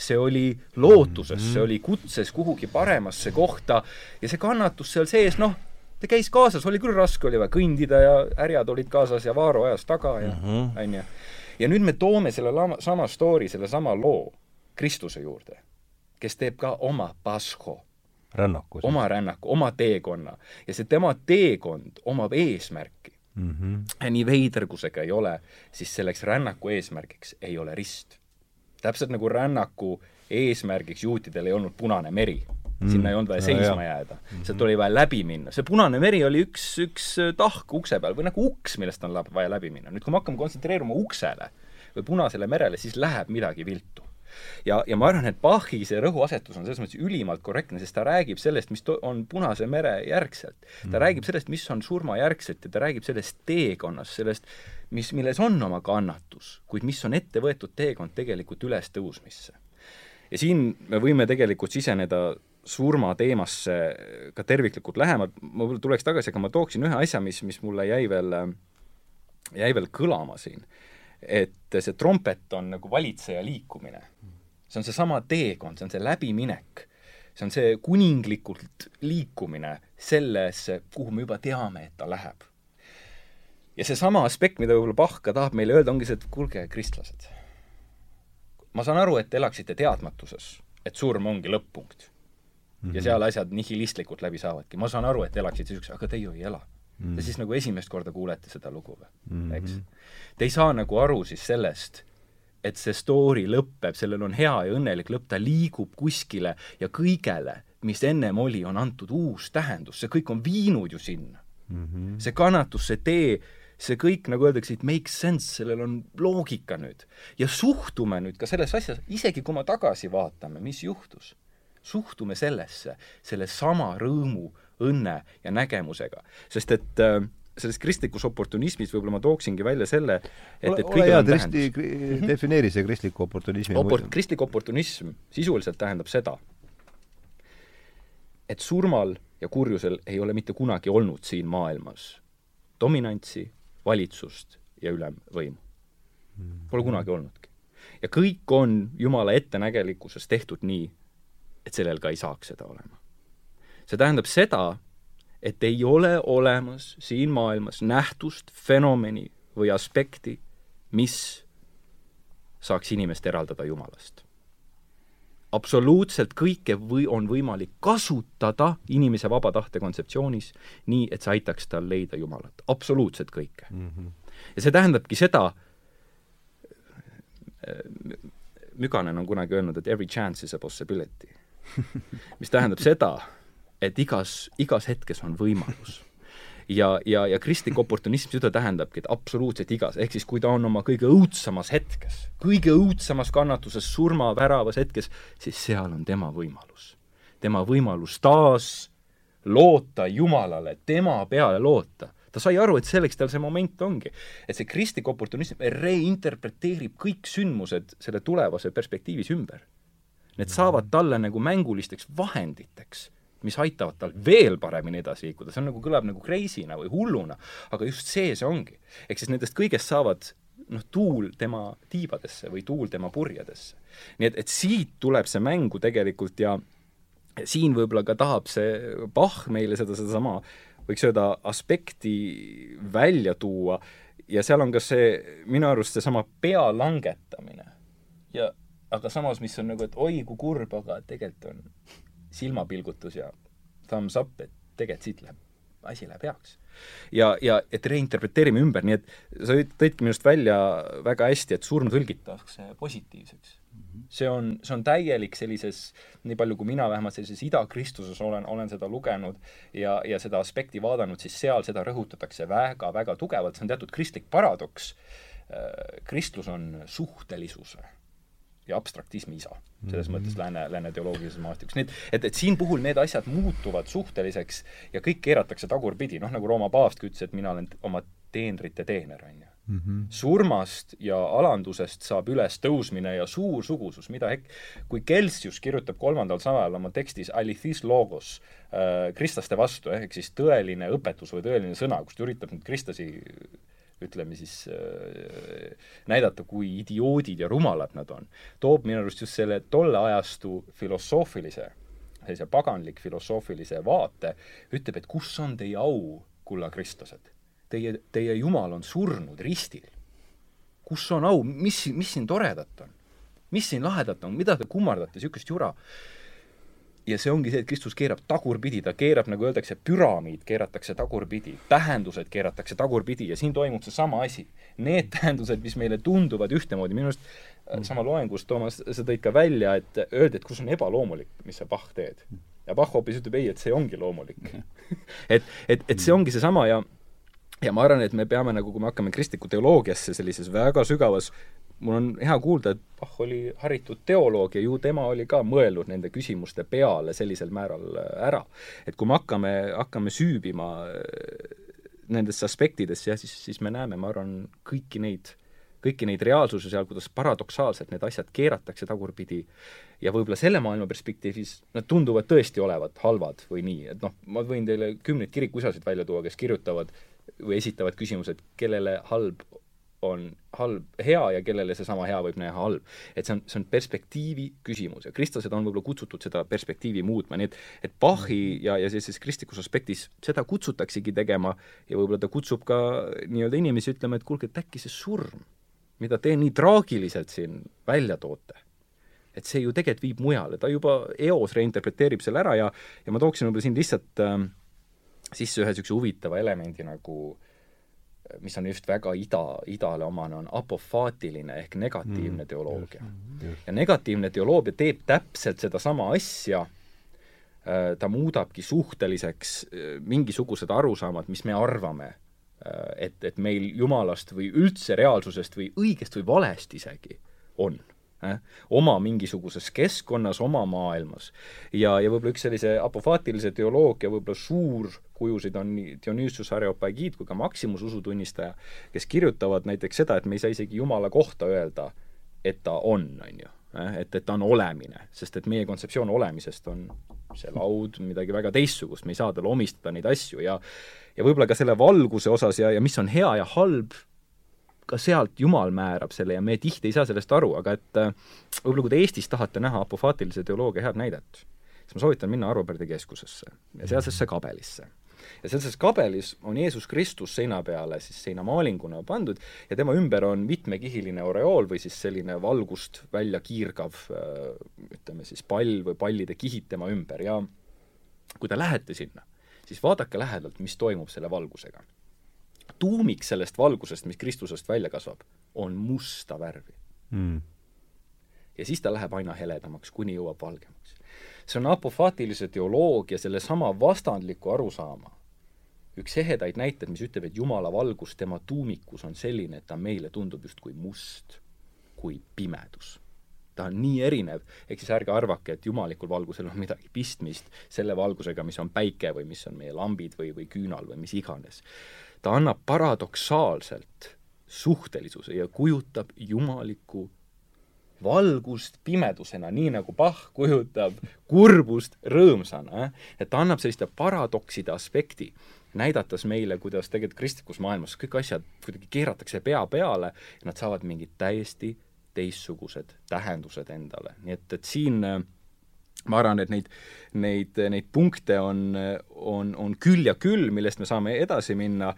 See oli lootuses, see oli kutses kuhugi paremasse kohta ja see kannatus seal sees, noh, ta käis kaasas, oli küll raske, oli vaja kõndida ja härjad olid kaasas ja Vaaro ajas taga ja Mhm. onju. ja nüüd me toome selle lama, sama story, sellesama loo Kristuse juurde, kes teeb ka oma pasho, rännakus. oma rännaku, oma teekonna ja see tema teekond omab eesmärki. mm. -hmm. nii veider, kui see ka ei ole, siis selleks rännaku eesmärgiks ei ole rist. Täpselt nagu rännaku eesmärgiks juutidel ei olnud Punane meri. Mm.. sinna ei olnud vaja Ja, seisma jääda, sealt oli vaja läbi minna. see Punane meri oli üks, üks tahk ukse peal või nagu uks, millest on vaja läbi minna. nüüd, kui me hakkame kontsentreeruma uksele või Punasele merele, siis läheb midagi viltu ja, ja ma arvan, et Bachi see rõhuasetus on selles mõttes ülimalt korrektne, sest ta räägib sellest, mis on Punase mere järgselt. ta mm. räägib sellest, mis on surmajärgselt ja ta räägib sellest teekonnast, sellest, mis, milles on oma kannatus, kuid mis on ette võetud teekond tegelikult ülestõusmisse. ja siin me võime tegelikult siseneda surmateemasse ka terviklikult lähemalt, ma võib-olla tuleks tagasi, aga ma tooksin ühe asja, mis, mis mulle jäi veel, jäi veel kõlama siin et see trompet on nagu valitseja liikumine. see on seesama teekond, see on see läbiminek. see on see kuninglikult liikumine sellesse, kuhu me juba teame, et ta läheb. ja seesama aspekt, mida võib-olla Bach ka tahab meile öelda, ongi see, et kuulge, kristlased, ma saan aru, et te elaksite teadmatuses, et surm ongi lõpp-punkt. ja seal asjad nihilistlikult läbi saavadki. ma saan aru, et te elaksite niisuguse, aga te ju ei ela mm. Te siis nagu esimest korda kuulete seda lugu või mm, -hmm. eks? Te ei saa nagu aru siis sellest, et see story lõpeb, sellel on hea ja õnnelik lõpp, ta liigub kuskile ja kõigele, mis ennem oli, on antud uus tähendus, see kõik on viinud ju sinna mm. -hmm. see kannatus, see tee, see kõik, nagu öeldakse, it makes sense, sellel on loogika nüüd. ja suhtume nüüd ka selles asjas, isegi kui me tagasi vaatame, mis juhtus, suhtume sellesse, sellesama rõõmu, õnne ja nägemusega. sest et äh, selles kristlikus oportunismis võib-olla ma tooksingi välja selle, et, et ole hea, kristi, defineeri see kristliku oportunismi Opor-, kristlik oportunism sisuliselt tähendab seda, et surmal ja kurjusel ei ole mitte kunagi olnud siin maailmas dominantsi, valitsust ja ülemvõimu. Pole kunagi olnudki. ja kõik on Jumala ettenägelikkuses tehtud nii, et sellel ka ei saaks seda olema. See tähendab seda, et ei ole olemas siin maailmas nähtust, fenomeni või aspekti, mis saaks inimest eraldada Jumalast. absoluutselt kõike või on võimalik kasutada inimese vaba tahte kontseptsioonis nii, et see aitaks tal leida Jumalat. absoluutselt kõike mm. -hmm. ja see tähendabki seda, Müganen on kunagi öelnud, et every chance is a possibility. mis tähendab seda, et igas, igas hetkes on võimalus. ja, ja, ja kristlik oportunism seda tähendabki, et absoluutselt igas, ehk siis kui ta on oma kõige õudsemas hetkes, kõige õudsemas kannatuses, surmaväravas hetkes, siis seal on tema võimalus. tema võimalus taas loota Jumalale, tema peale loota. ta sai aru, et selleks tal see moment ongi. et see kristlik oportunism reinterpreteerib kõik sündmused selle tulevase perspektiivis ümber. Need saavad talle nagu mängulisteks vahenditeks mis aitavad tal veel paremini edasi liikuda, see on nagu, kõlab nagu crazy'na või hulluna, aga just see see ongi. ehk siis nendest kõigest saavad noh, tuul tema tiibadesse või tuul tema purjedesse. nii et, et siit tuleb see mängu tegelikult ja siin võib-olla ka tahab see Bach meile seda, sedasama võiks öelda, aspekti välja tuua ja seal on ka see, minu arust seesama pea langetamine. ja aga samas, mis on nagu, et oi kui kurb, aga tegelikult on silmapilgutus ja thumbs up, et tegelikult siit läheb, asi läheb heaks. ja, ja et reinterpreteerime ümber, nii et sa tõidki minu arust välja väga hästi, et surm tõlgitakse positiivseks. see on, see on täielik sellises, nii palju kui mina vähemalt sellises idakristuses olen, olen seda lugenud ja, ja seda aspekti vaadanud, siis seal seda rõhutatakse väga-väga tugevalt, see on teatud kristlik paradoks. kristlus on suhtelisuse ja abstraktismi isa, selles mm -hmm. mõttes lääne, lääne teoloogilises maastikus. nii et, et, et siin puhul need asjad muutuvad suhteliseks ja kõik keeratakse tagurpidi, noh nagu Rooma paavstki ütles, et mina olen oma teenrite teener, on ju. mm. -hmm. surmast ja alandusest saab ülestõusmine ja suur sugusus, mida hek-, kui Kelsius kirjutab kolmandal sajandil oma tekstis alithis logos äh, kristlaste vastu, ehk siis tõeline õpetus või tõeline sõna, kus ta üritab nüüd kristlasi ütleme siis äh, näidata, kui idioodid ja rumalad nad on, toob minu arust just selle tolle ajastu filosoofilise, sellise paganlik filosoofilise vaate, ütleb, et kus on teie au, kulla kristlased teie, teie Jumal on surnud ristil. kus on au, mis, mis siin toredat on? mis siin lahedat on, mida te kummardate, niisugust jura? Ja see ongi see, et Kristus keerab tagurpidi, ta keerab, nagu öeldakse, püramiid keeratakse tagurpidi, tähendused keeratakse tagurpidi ja siin toimub seesama asi. Need tähendused, mis meile tunduvad ühtemoodi, minu arust mm. sama loengus, Toomas, sa tõid ka välja, et öeldi, et kus on ebaloomulik, mis sa Bach teed. ja Bach hoopis ütleb ei, et see ongi loomulik et, et, et see ongi seesama ja ja ma arvan, et me peame nagu, kui me hakkame kristlikku teoloogiasse sellises väga sügavas mul on hea kuulda, et Bach oli haritud teoloog ja ju tema oli ka mõelnud nende küsimuste peale sellisel määral äh, ära. et kui me hakkame, hakkame süübima äh, nendesse aspektidesse, jah, siis, siis me näeme, ma arvan, kõiki neid, kõiki neid reaalsusi seal, kuidas paradoksaalselt need asjad keeratakse tagurpidi ja võib-olla selle maailma perspektiivis nad tunduvad tõesti olevat halvad või nii, et noh, ma võin teile kümneid kirikuisasid välja tuua, kes kirjutavad või esitavad küsimused, kellele halb on halb hea ja kellele seesama hea võib näha halb. et see on, see on perspektiivi küsimus ja kristlased on võib-olla kutsutud seda perspektiivi muutma, nii et et Bachi ja, ja sellises kristlikus aspektis seda kutsutaksegi tegema ja võib-olla ta kutsub ka nii-öelda inimesi ütlema, et kuulge, et äkki see surm, mida te nii traagiliselt siin välja toote, et see ju tegelikult viib mujale, ta juba eos reinterpreteerib selle ära ja ja ma tooksin võib-olla siin lihtsalt äh, sisse ühe niisuguse huvitava elemendi nagu mis on just väga ida, idale omane, on apofaatiline ehk negatiivne mm, teoloogia. ja negatiivne teoloogia teeb täpselt sedasama asja, äh, ta muudabki suhteliseks äh, mingisugused arusaamad, mis me arvame, äh, et, et meil Jumalast või üldse reaalsusest või õigest või valest isegi on äh, oma mingisuguses keskkonnas, oma maailmas. ja, ja võib-olla üks sellise apofaatilise teoloogia võib-olla suurkujusid on nii Dionysius Areopagiid kui ka Maximus usutunnistaja, kes kirjutavad näiteks seda, et me ei saa isegi Jumala kohta öelda, et ta on, on ju et, et ta on olemine, sest et meie kontseptsioon olemisest on see laud, midagi väga teistsugust, me ei saa talle omistada neid asju ja ja võib-olla ka selle valguse osas ja, ja mis on hea ja halb, ka sealt Jumal määrab selle ja me tihti ei saa sellest aru, aga et äh, võib-olla kui te Eestis tahate näha apofaatilise teoloogia head näidet, siis ma soovitan minna Arvo Pärdi keskusesse ja sealsesse kabelisse. Ja sealses kabelis on Jeesus Kristus seina peale siis seinamaalinguna pandud ja tema ümber on mitmekihiline oreool või siis selline valgust välja kiirgav äh, ütleme siis pall või pallide kihid tema ümber. Ja kui te lähete sinna, siis vaadake lähedalt, mis toimub selle valgusega tuumik sellest valgusest, mis Kristusest välja kasvab, on musta värvi. Mm.. ja siis ta läheb aina heledamaks, kuni jõuab valgemaks. see on apofaatilise teoloogia sellesama vastandliku arusaama. Üks ehedaid näiteid, mis ütleb, et Jumala valgus tema tuumikus on selline, et ta meile tundub justkui must, kui pimedus. ta on nii erinev, ehk siis ärge arvake, et jumalikul valgusel on midagi pistmist selle valgusega, mis on päike või mis on meie lambid või, või küünal või mis iganes ta annab paradoksaalselt suhtelisuse ja kujutab jumalikku valgust pimedusena, nii nagu Bach kujutab kurbust rõõmsana, et ta annab selliste paradokside aspekti, näidates meile, kuidas tegelikult kristlikus maailmas kõik asjad kuidagi keeratakse pea peale ja nad saavad mingid täiesti teistsugused tähendused endale, nii et, et siin äh, ma arvan, et neid, neid, neid punkte on, on, on küll ja küll, millest me saame edasi minna.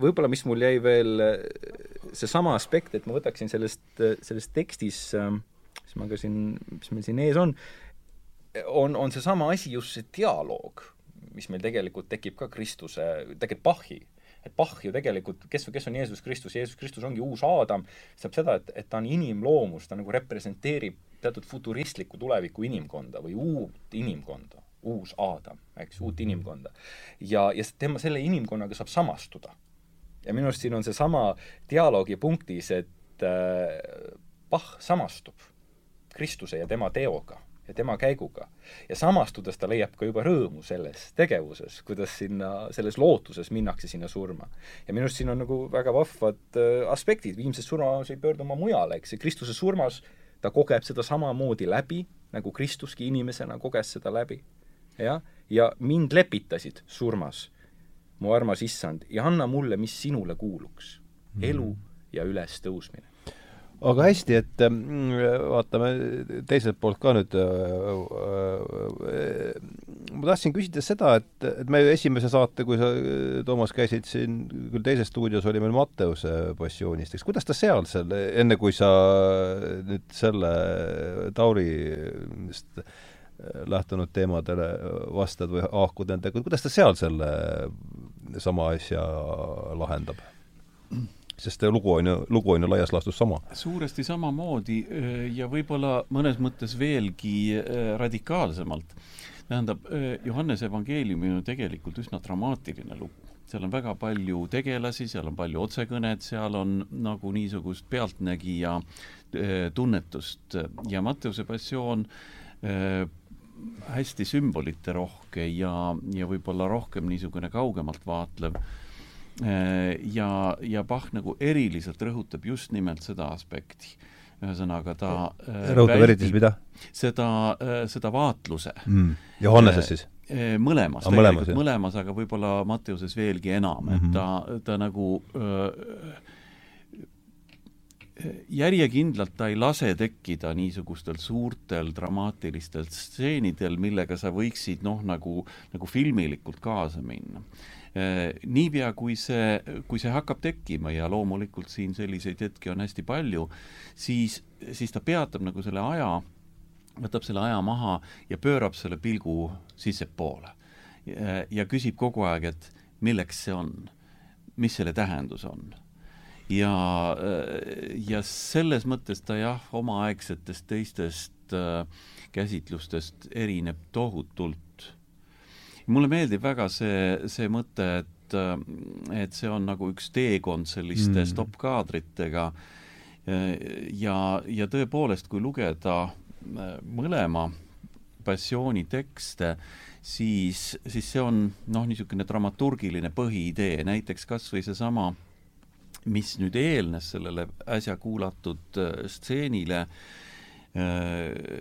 Võib-olla, mis mul jäi veel, seesama aspekt, et ma võtaksin sellest, sellest tekstis, mis ma ka siin, mis meil siin ees on, on, on seesama asi, just see dialoog, mis meil tegelikult tekib ka Kristuse, tegelikult Bachi et Bach ju tegelikult, kes, kes on Jeesus Kristus, Jeesus Kristus ongi uus Aadam, tähendab seda, et, et ta on inimloomus, ta nagu representeerib teatud futuristlikku tuleviku inimkonda või uut inimkonda, uus Aadam, eks, uut inimkonda. ja, ja tema, selle inimkonnaga saab samastuda. ja minu arust siin on seesama dialoogi punktis, et äh, Bach samastub Kristuse ja tema teoga ja tema käiguga. ja samastudes ta leiab ka juba rõõmu selles tegevuses, kuidas sinna, selles lootuses minnakse sinna surma. ja minu arust siin on nagu väga vahvad äh, aspektid, viimses surmas ei pöördu oma mujale, eks, ja Kristuse surmas ta kogeb seda samamoodi läbi, nagu Kristuski inimesena koges seda läbi. jah, ja mind lepitasid surmas, mu armas issand, ja anna mulle, mis sinule kuuluks, elu mm. ja ülestõusmine aga hästi, et mm, vaatame teiselt poolt ka nüüd äh, äh, ma tahtsin küsida seda, et, et me esimese saate, kui sa, Toomas, käisid siin küll teises stuudios, oli meil Matteuse passioonist, eks kuidas ta seal selle, enne kui sa nüüd selle Taurist lähtunud teemadele vastad või haakud nendega, kuidas ta seal selle sama asja lahendab? Sest lugu on ju, lugu on ju laias laastus sama. suuresti samamoodi ja võib-olla mõnes mõttes veelgi radikaalsemalt. tähendab, Johannese evangeelium on ju tegelikult üsna dramaatiline lugu. seal on väga palju tegelasi, seal on palju otsekõned, seal on nagu niisugust pealtnägija tunnetust ja Matteuse passioon hästi sümboliterohke ja, ja võib-olla rohkem niisugune kaugemalt vaatlev Äh, ja, ja Bach nagu eriliselt rõhutab just nimelt seda aspekti. ühesõnaga ta äh, rõhutab eriti mida? seda, äh, seda vaatluse mm.. Johanneses siis? mõlemas ah,, mõlemas, mõlemas, aga võib-olla Matteuses veelgi enam mm, -hmm. et mhm. ta, ta nagu öö, järjekindlalt ta ei lase tekkida niisugustel suurtel dramaatilistel stseenidel, millega sa võiksid noh, nagu, nagu filmilikult kaasa minna. Äh, niipea, kui see, kui see hakkab tekkima ja loomulikult siin selliseid hetki on hästi palju, siis, siis ta peatab nagu selle aja, võtab selle aja maha ja pöörab selle pilgu sissepoole. ja küsib kogu aeg, et milleks see on, mis selle tähendus on ja, ja selles mõttes ta jah, omaaegsetest teistest äh, käsitlustest erineb tohutult mulle meeldib väga see, see mõte, et, et see on nagu üks teekond selliste mm. stopp-kaadritega ja, ja tõepoolest, kui lugeda äh, mõlema passiooni tekste, siis, siis see on noh, niisugune dramaturgiline põhiidee, näiteks kas või seesama, mis nüüd eelnes sellele äsja kuulatud äh, stseenile äh,, Äh,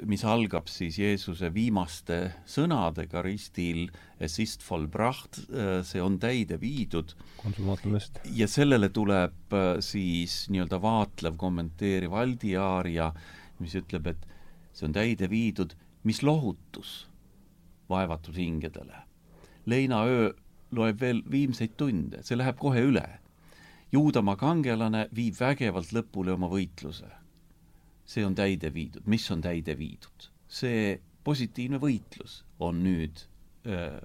mis algab siis Jeesuse viimaste sõnadega ristil, es ist vollbracht, äh, see on täide viidud. ja sellele tuleb äh, siis nii-öelda vaatlev, kommenteeriv aldiaaria, mis ütleb, et see on täide viidud, mis lohutus vaevatud hingedele. leinaöö loeb veel viimseid tunde, see läheb kohe üle. Juudamaa kangelane viib vägevalt lõpule oma võitluse see on täide viidud, mis on täide viidud? see positiivne võitlus on nüüd äh,,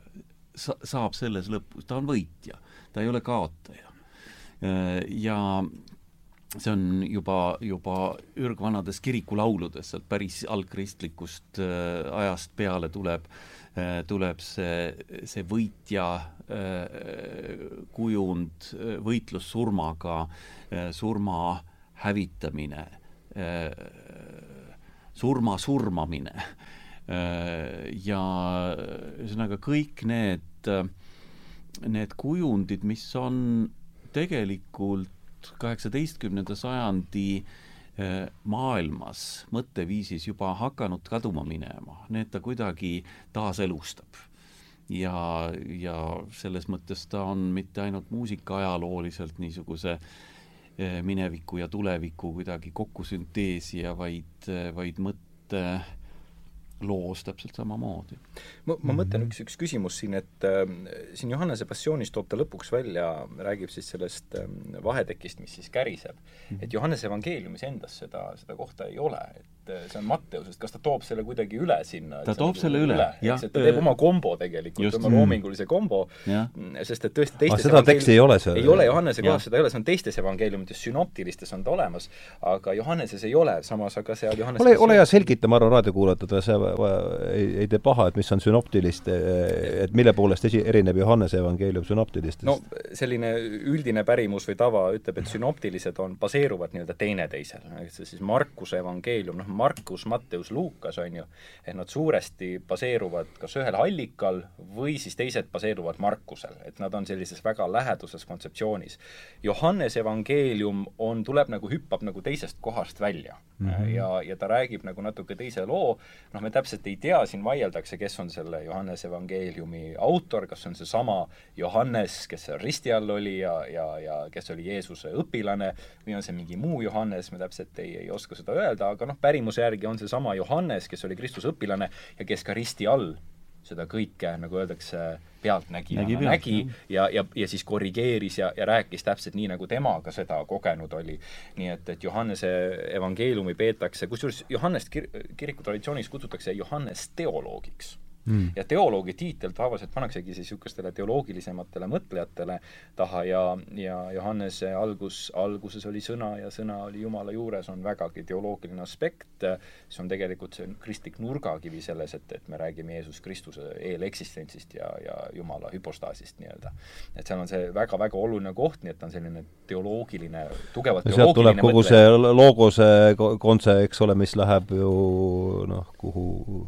sa-, saab selles lõpus, ta on võitja, ta ei ole kaotaja äh,. ja see on juba, juba ürgvanades kirikulauludes, sealt päris algkristlikust äh, ajast peale tuleb tuleb see, see võitja kujund, võitlus surmaga surma hävitamine surma surmamine äh, ja ühesõnaga kõik need, need kujundid, mis on tegelikult kaheksateistkümnenda sajandi äh, maailmas mõtteviisis juba hakanud kaduma minema, need ta kuidagi taaselustab. ja, ja selles mõttes ta on mitte ainult muusikaajalooliselt niisuguse äh, mineviku ja tuleviku kuidagi kokkusünteesija, vaid, eh, vaid mõtte loos täpselt samamoodi. ma, ma mhm. mõtlen üks, üks küsimus siin, et äh, siin Johannese passioonis toob ta lõpuks välja, räägib siis sellest äh, vahetekist, mis siis käriseb mm. -hmm. et Johannese evangeeliumis endas seda, seda kohta ei ole, et et see on Matteusest, kas ta toob selle kuidagi üle sinna? ta toob selle üle, üle., jah. ta teeb oma kombo tegelikult, oma loomingulise kombo, sest et tõesti teistes seda teksti ei ole seal? ei ole, Johannese kohas seda ei ole, see on teistes evangeeliumites, sünoptilistes on ta olemas, aga Johanneses ei ole, samas aga seal Johannes ole, ole hea, selgita, ma arvan, raadiokuulajatele see ei, ei tee paha, et mis on sünoptilist, et mille poolest esi, erineb Johannese evangeelium sünoptilistest? no selline üldine pärimus või tava ütleb, et sünoptilised on, baseeruvad nii-öelda teineteisel, et see siis Markuse evangeelium, noh, Markus, Matteus, Luukas, on ju, et nad suuresti baseeruvad kas ühel allikal või siis teised baseeruvad Markusel, et nad on sellises väga läheduses kontseptsioonis. Johannese evangeelium on, tuleb nagu, hüppab nagu teisest kohast välja mm. -hmm. ja, ja ta räägib nagu natuke teise loo, noh, me täpselt ei tea, siin vaieldakse, kes on selle Johannese evangeeliumi autor, kas on seesama Johannes, kes seal risti all oli ja, ja, ja kes oli Jeesuse õpilane, või on see mingi muu Johannes, me täpselt ei, ei oska seda öelda, aga noh, pärimuse järgi on seesama Johannes, kes oli Kristuse õpilane ja kes ka risti all seda kõike, nagu öeldakse, pealtnägijana nägi, pealt, nägi ja, ja, ja siis korrigeeris ja, ja rääkis täpselt nii, nagu tema ka seda kogenud oli. nii et, et Johannese evangeeliumi peetakse, kusjuures Johannest kir-, kiriku traditsioonis kutsutakse Johannes teoloogiks mm.. ja teoloogi tiitel tavaliselt pannaksegi siis niisugustele teoloogilisematele mõtlejatele taha ja, ja Johannese algus, alguses oli sõna ja sõna oli Jumala juures, on vägagi teoloogiline aspekt, see on tegelikult see kristlik nurgakivi selles, et, et me räägime Jeesus Kristuse eeleksistentsist ja, ja Jumala hüpostaasist nii-öelda. et seal on see väga-väga oluline koht, nii et ta on selline teoloogiline, tugevalt sealt tuleb kogu mõtleja. see logose kontse, eks ole, mis läheb ju noh, kuhu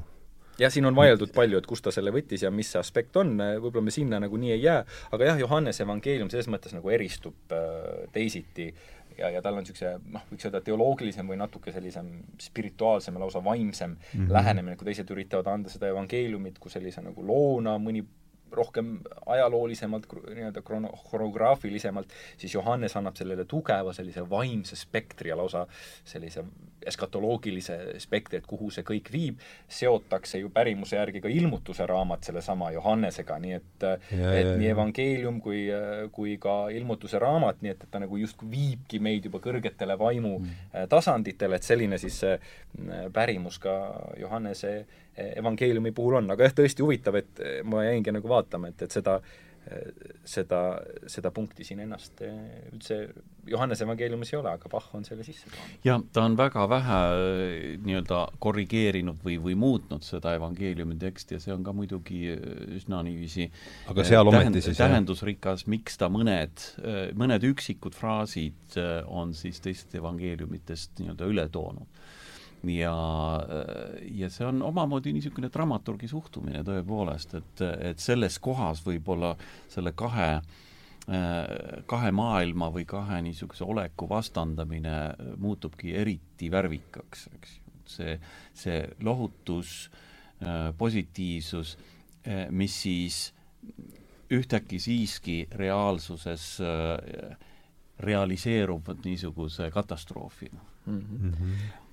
jah, siin on vaieldud palju, et kust ta selle võttis ja mis see aspekt on, võib-olla me sinna nagu nii ei jää, aga jah, Johannese evangeelium selles mõttes nagu eristub äh, teisiti. Ja, ja tal on niisuguse noh, võiks öelda teoloogilisem või natuke sellisem spirituaalsem ja lausa vaimsem mm -hmm. lähenemine, kui teised üritavad anda seda evangeeliumit kui sellise nagu loona, mõni rohkem ajaloolisemalt, nii-öelda krono-, horograafilisemalt, siis Johannes annab sellele tugeva sellise vaimse spektri ja lausa sellise eskatoloogilise spektri, et kuhu see kõik viib, seotakse ju pärimuse järgi ka ilmutuse raamat sellesama Johannesega, nii et ja, et ja, nii evangeelium kui, kui ka ilmutuse raamat, nii et, et ta nagu justkui viibki meid juba kõrgetele vaimu mm. tasanditele, et selline siis pärimus ka Johannese evangeeliumi puhul on, aga jah, tõesti huvitav, et ma jäingi nagu vaatama, et, et seda seda, seda punkti siin ennast üldse Johannese evangeeliumis ei ole, aga Bach on selle sisse toonud. jah, ta on väga vähe nii-öelda korrigeerinud või, või muutnud seda evangeeliumi teksti ja see on ka muidugi üsna niiviisi aga seal ometi siis tähendusrikas, miks ta mõned, mõned üksikud fraasid on siis teistest evangeeliumitest nii-öelda üle toonud ja, ja see on omamoodi niisugune dramaturgi suhtumine tõepoolest, et, et selles kohas võib-olla selle kahe kahe maailma või kahe niisuguse oleku vastandamine muutubki eriti värvikaks, eks ju. see, see lohutus, positiivsus, mis siis ühtäkki siiski reaalsuses realiseerub niisuguse katastroofina mm. -hmm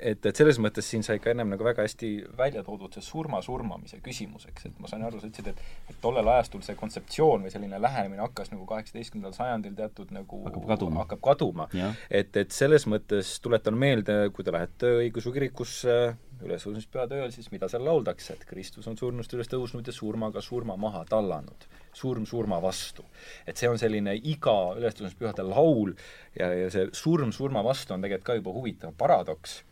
et, et selles mõttes siin sai ka ennem nagu väga hästi välja toodud see surma surmamise küsimus, eks, et ma sain aru, sa ütlesid, et et tollel ajastul see kontseptsioon või selline lähenemine hakkas nagu kaheksateistkümnendal sajandil teatud nagu hakkab kaduma, hakkab kaduma. et, et selles mõttes tuletan meelde, kui te lähete õigeusu kirikusse ülestõusmispühade ööl, siis mida seal lauldakse, et Kristus on surnust üles tõusnud ja surmaga surma maha tallanud. surm surma vastu. et see on selline iga ülestõusmispühade laul ja, ja see surm surma vastu on tegelikult ka juba huvitav paradoks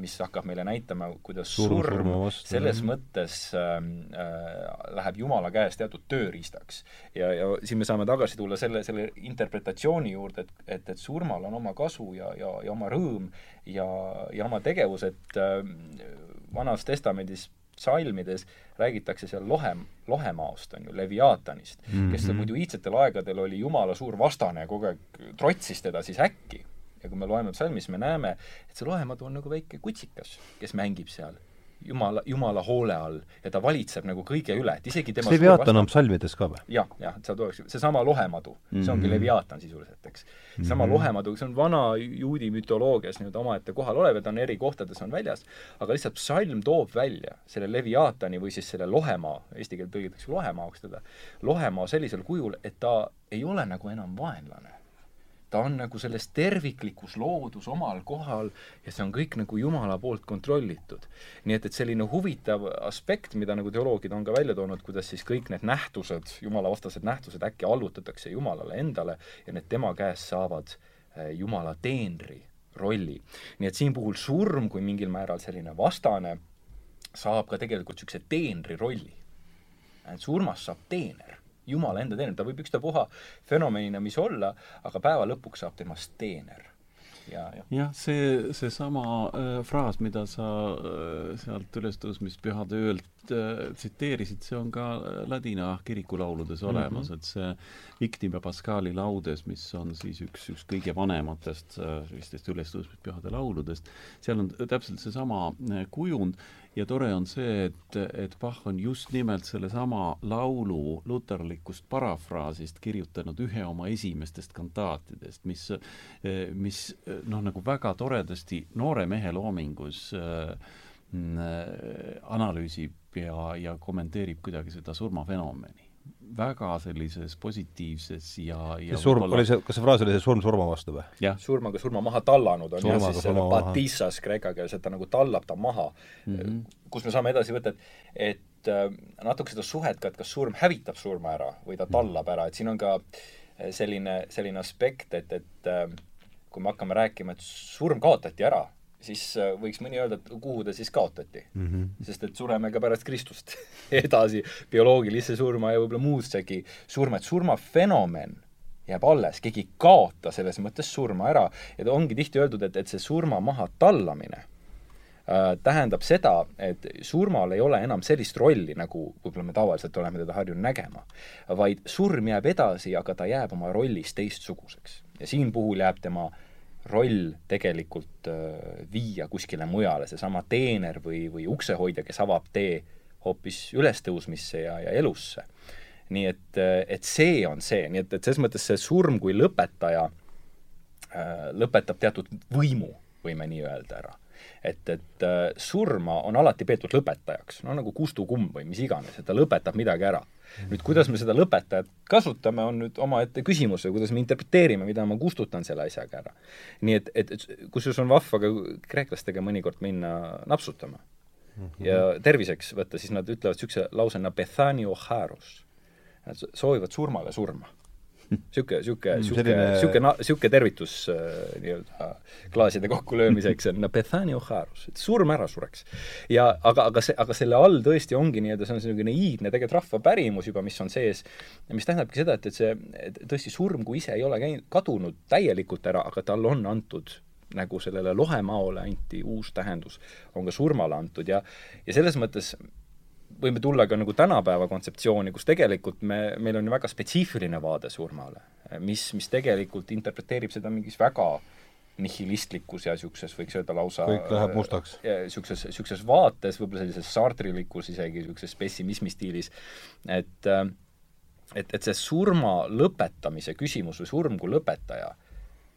mis hakkab meile näitama, kuidas surm, surm selles mõttes äh, äh, läheb Jumala käes teatud tööriistaks. ja, ja siin me saame tagasi tulla selle, selle interpretatsiooni juurde, et, et, et surmal on oma kasu ja, ja, ja oma rõõm ja, ja oma tegevus, et äh, Vanas Testamendis psalmides räägitakse seal lohe, lohemaost, on ju, Leviaatanist mm, -hmm. kes mhm. muidu iidsetel aegadel oli Jumala suur vastane ja kogu aeg trotsis teda, siis äkki ja kui me loeme psalmi, siis me näeme, et see loematu on nagu väike kutsikas, kes mängib seal jumala, jumala hoole all ja ta valitseb nagu kõige üle, et isegi tema kas Leviaatan on psalmides ka või? jah, jah, et seal tuleks, seesama lohemadu mm, -hmm. see ongi mhm. Leviaatan sisuliselt, eks. sama mm -hmm. lohemadu, see on vana juudi mütoloogias nii-öelda omaette kohal olev ja ta on eri kohtades, on väljas, aga lihtsalt psalm toob välja selle Leviaatani või siis selle lohemaa, eesti keelt tõlgitakse lohemaaks teda, lohemaa sellisel kujul, et ta ei ole nagu enam vaenlane ta on nagu selles terviklikus loodus omal kohal ja see on kõik nagu Jumala poolt kontrollitud. nii et, et selline huvitav aspekt, mida nagu teoloogid on ka välja toonud, kuidas siis kõik need nähtused, jumalavastased nähtused äkki allutatakse Jumalale endale ja need tema käest saavad eh, Jumala teenri rolli. nii et siin puhul surm kui mingil määral selline vastane saab ka tegelikult niisuguse teenri rolli. surmast saab teener Jumala enda teener, ta võib ükstapuha fenomenina mis olla, aga päeva lõpuks saab temast teener. ja, ja. jah, see, seesama äh, fraas, mida sa äh, sealt ülestõusmispühade öölt äh, tsiteerisid, see on ka äh, ladina kirikulauludes olemas mm, -hmm. et see Victima Pascali laudes, mis on siis üks, üks kõige vanematest äh, sellistest ülestõusmispühade lauludest, seal on täpselt seesama äh, kujund ja tore on see, et, et Bach on just nimelt sellesama laulu luterlikust parafraasist kirjutanud ühe oma esimestest kantaatidest, mis, mis noh, nagu väga toredasti noore mehe loomingus äh, analüüsib ja, ja kommenteerib kuidagi seda surmafenomeni väga sellises positiivses ja, ja surm, oli see, kas see fraas oli see surm surma vastu või? surmaga surma maha tallanud on surmaga jah, siis selle patissas kreeka keeles, et ta nagu tallab ta maha mm. -hmm. kus me saame edasi võtta, et, et äh, natuke seda suhet ka, et kas surm hävitab surma ära või ta tallab ära, et siin on ka äh, selline, selline aspekt, et, et äh, kui me hakkame rääkima, et surm kaotati ära siis äh, võiks mõni öelda, et kuhu ta siis kaotati mm. -hmm. sest et sureme ka pärast Kristust edasi bioloogilisse surma ja võib-olla muussegi surma, et surmafenomen jääb alles, keegi ei kaota selles mõttes surma ära ja ongi tihti öeldud, et, et see surma maha tallamine äh, tähendab seda, et surmal ei ole enam sellist rolli, nagu võib-olla me tavaliselt oleme teda harjunud nägema, vaid surm jääb edasi, aga ta jääb oma rollis teistsuguseks. ja siin puhul jääb tema äh, roll tegelikult äh, viia kuskile mujale, seesama teener või, või uksehoidja, kes avab tee hoopis ülestõusmisse ja, ja elusse. nii et, äh, et see on see, nii et, et selles mõttes see surm kui lõpetaja äh, lõpetab teatud võimu, võime nii öelda ära et, et äh, surma on alati peetud lõpetajaks, no nagu Kustu kumb või mis iganes, et ta lõpetab midagi ära. nüüd kuidas me seda lõpetajat kasutame, on nüüd omaette küsimus või kuidas me interpreteerime, mida ma kustutan selle asjaga ära. nii et, et, et kusjuures on vahva ka kreeklastega mõnikord minna napsutama mm. -hmm. ja terviseks võtta, siis nad ütlevad niisuguse lause, Bethania charos. Nad soovivad surmale surma niisugune, niisugune, niisugune, niisugune, niisugune tervitus äh, nii-öelda klaaside kokkulöömiseks on Bethania Oharus, et surm ära sureks. ja aga, aga see, aga selle all tõesti ongi nii-öelda, see on niisugune iidne tegelikult rahvapärimus juba, mis on sees, mis tähendabki seda, et, et see et tõesti surm kui ise ei ole käinud, kadunud täielikult ära, aga tal on antud nagu sellele lohemaole anti uus tähendus, on ka surmale antud ja ja selles mõttes võime tulla ka nagu tänapäeva kontseptsiooni, kus tegelikult me, meil on ju väga spetsiifiline vaade surmale, mis, mis tegelikult interpreteerib seda mingis väga nihilistlikus ja niisuguses, võiks öelda lausa kõik läheb mustaks. niisuguses, niisuguses vaates, võib-olla sellises sartrilikus isegi, niisuguses pessimismi stiilis, et et, et see surma lõpetamise küsimus või surm kui lõpetaja,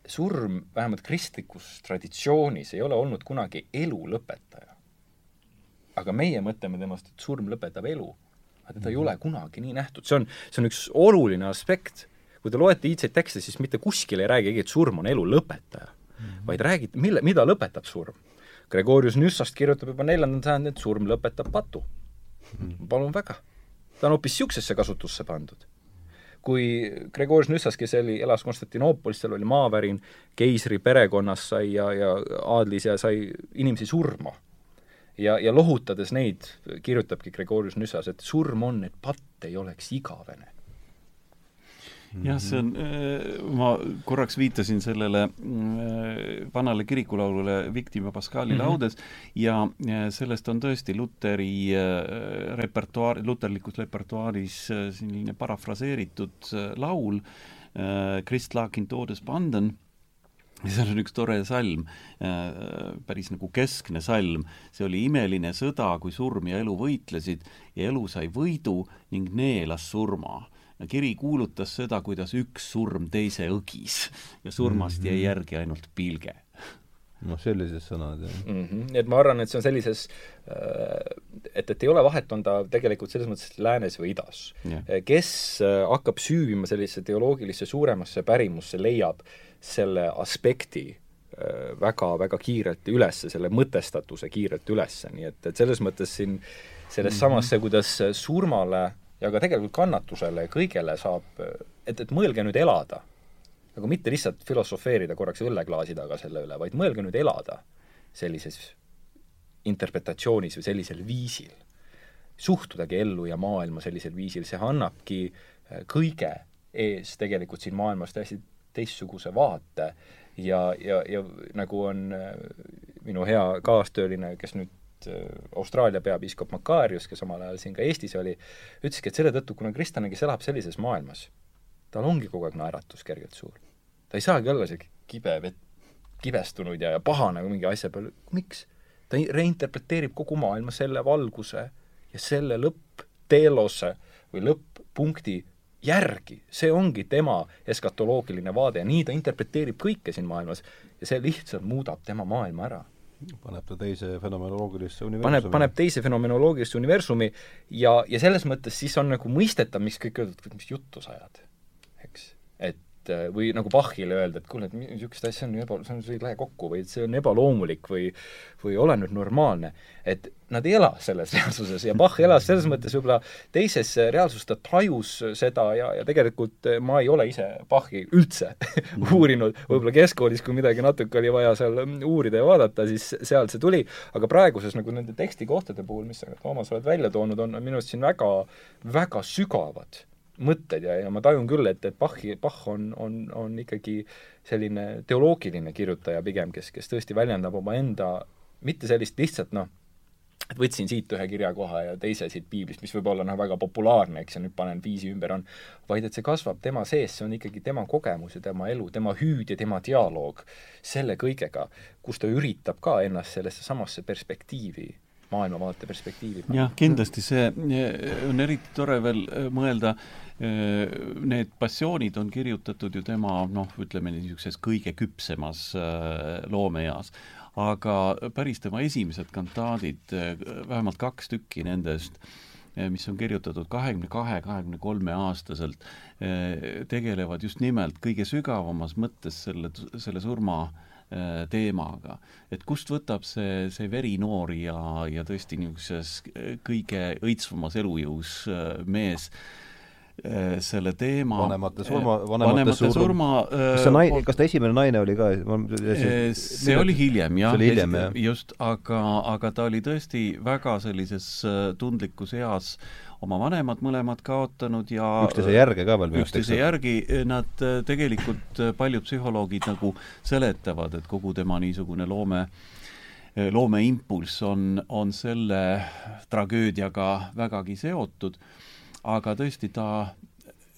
surm vähemalt kristlikus traditsioonis ei ole olnud kunagi elu lõpetaja aga meie mõtleme temast, et surm lõpetab elu. aga teda ei ole kunagi nii nähtud, see on, see on üks oluline aspekt. kui te loete iidseid tekste, siis mitte kuskil ei räägigi, et surm on elu lõpetaja mm, -hmm. vaid räägite, mille, mida lõpetab surm. Gregorius Nüssast kirjutab juba neljandal sajandil, et surm lõpetab patu mm. -hmm. palun väga. ta on hoopis niisugusesse kasutusse pandud kui Gregorius Nüssas, kes oli, elas Konstantinoopolis, seal oli maavärin, keisri perekonnas sai ja, ja aadlis ja sai inimesi surma ja, ja lohutades neid kirjutabki Gregorius Nüssas, et surm on, et patt ei oleks igavene jah, see on, äh, ma korraks viitasin sellele äh, vanale kirikulaulule Victima Pascali mm -hmm. laudes ja sellest on tõesti Luteri äh, repertuaar, luterlikus repertuaaris selline parafraseeritud laul Christ lag in todes banden ja seal on üks tore salm, äh, päris nagu keskne salm, see oli imeline sõda, kui surm ja elu võitlesid ja elu sai võidu ning neelas surma. kiri kuulutas seda, kuidas üks surm teise õgis ja surmast jäi mhm. järgi ainult pilge noh, sellised sõnad, jah mm. -hmm. nii et ma arvan, et see on sellises, äh, et, et ei ole vahet, on ta tegelikult selles mõttes läänes või idas yeah.. kes äh, hakkab süüvima sellisesse teoloogilisse suuremasse pärimusse, leiab selle aspekti väga-väga äh, kiirelt üles, selle mõtestatuse kiirelt üles, nii et, et selles mõttes siin selles mm -hmm. samas see, kuidas surmale ja ka tegelikult kannatusele ja kõigele saab, et, et mõelge nüüd elada nagu mitte lihtsalt filosofeerida korraks õlleklaasi taga selle üle, vaid mõelge nüüd elada sellises interpretatsioonis või sellisel viisil. suhtudagi ellu ja maailma sellisel viisil, see annabki äh, kõige ees tegelikult siin maailmas täiesti teistsuguse vaate ja, ja, ja nagu on äh, minu hea kaastööline, kes nüüd äh, Austraalia peapiiskop Makarius, kes omal ajal siin ka Eestis oli, ütleski, et selle tõttu, kuna kristlane, kes elab sellises maailmas, tal ongi kogu aeg naeratus kergelt suur. ta ei saagi olla see kibe, kibestunud ja, ja pahane nagu mingi asja peale, miks? ta reinterpreteerib kogu maailma selle valguse ja selle lõppteelose või lõpp-punkti järgi, see ongi tema eskatoloogiline vaade ja nii ta interpreteerib kõike siin maailmas ja see lihtsalt muudab tema maailma ära. paneb ta teise fenomenoloogilisse universumi. paneb, paneb teise fenomenoloogilisse universumi ja, ja selles mõttes siis on nagu mõistetav, miks kõik öeldavad, mis juttu sa ajad, eks. et et äh, või nagu Bachile öelda, et kuule, et niisugust asja on eba, see on, see ei lähe kokku või et see on ebaloomulik või või ole nüüd normaalne. et nad ei ela selles reaalsuses ja Bach elas selles mõttes võib-olla teises reaalsuses, ta tajus seda ja, ja tegelikult äh, ma ei ole ise Bachi üldse uurinud, võib-olla keskkoolis, kui midagi natuke oli vaja seal mm, uurida ja vaadata, siis sealt see tuli, aga praeguses nagu nende tekstikohtade puhul, mis sa, Toomas, oled välja toonud, on minu arust siin väga, väga sügavad mõtted ja, ja ma tajun küll, et, et Bachi, Bach on, on, on ikkagi selline teoloogiline kirjutaja pigem, kes, kes tõesti väljendab omaenda mitte sellist lihtsalt noh, et võtsin siit ühe kirjakoha ja teise siit piiblist, mis võib olla noh, väga populaarne, eks, ja nüüd panen viisi ümber, on, vaid et see kasvab tema sees, see on ikkagi tema kogemus ja tema elu, tema hüüd ja tema dialoog selle kõigega, kus ta üritab ka ennast sellesse samasse perspektiivi maailmavaate perspektiivi. jah, kindlasti see on eriti tore veel äh, mõelda, äh, need passioonid on kirjutatud ju tema noh, ütleme niisuguses kõige küpsemas loomeeas, aga päris tema esimesed kantaadid, vähemalt kaks tükki nendest, mis on kirjutatud kahekümne kahe, kahekümne kolme aastaselt, tegelevad just nimelt kõige sügavamas mõttes selle, selle surma teemaga. et kust võtab see, see veri noori ja, ja tõesti niisuguses kõige õitsvamas elujõus mees äh, selle teema vanemate surma, vanemate, vanemate surma kas see naine, kas ta esimene naine oli ka? see, see oli hiljem jah, hiljem, jah. just, aga, aga ta oli tõesti väga sellises tundlikus eas oma vanemad mõlemad kaotanud ja üksteise järge ka veel üksteise järgi, nad äh, tegelikult, äh, paljud psühholoogid nagu seletavad, et kogu tema niisugune loome äh, loomeimpulss on, on selle tragöödiaga vägagi seotud, aga tõesti, ta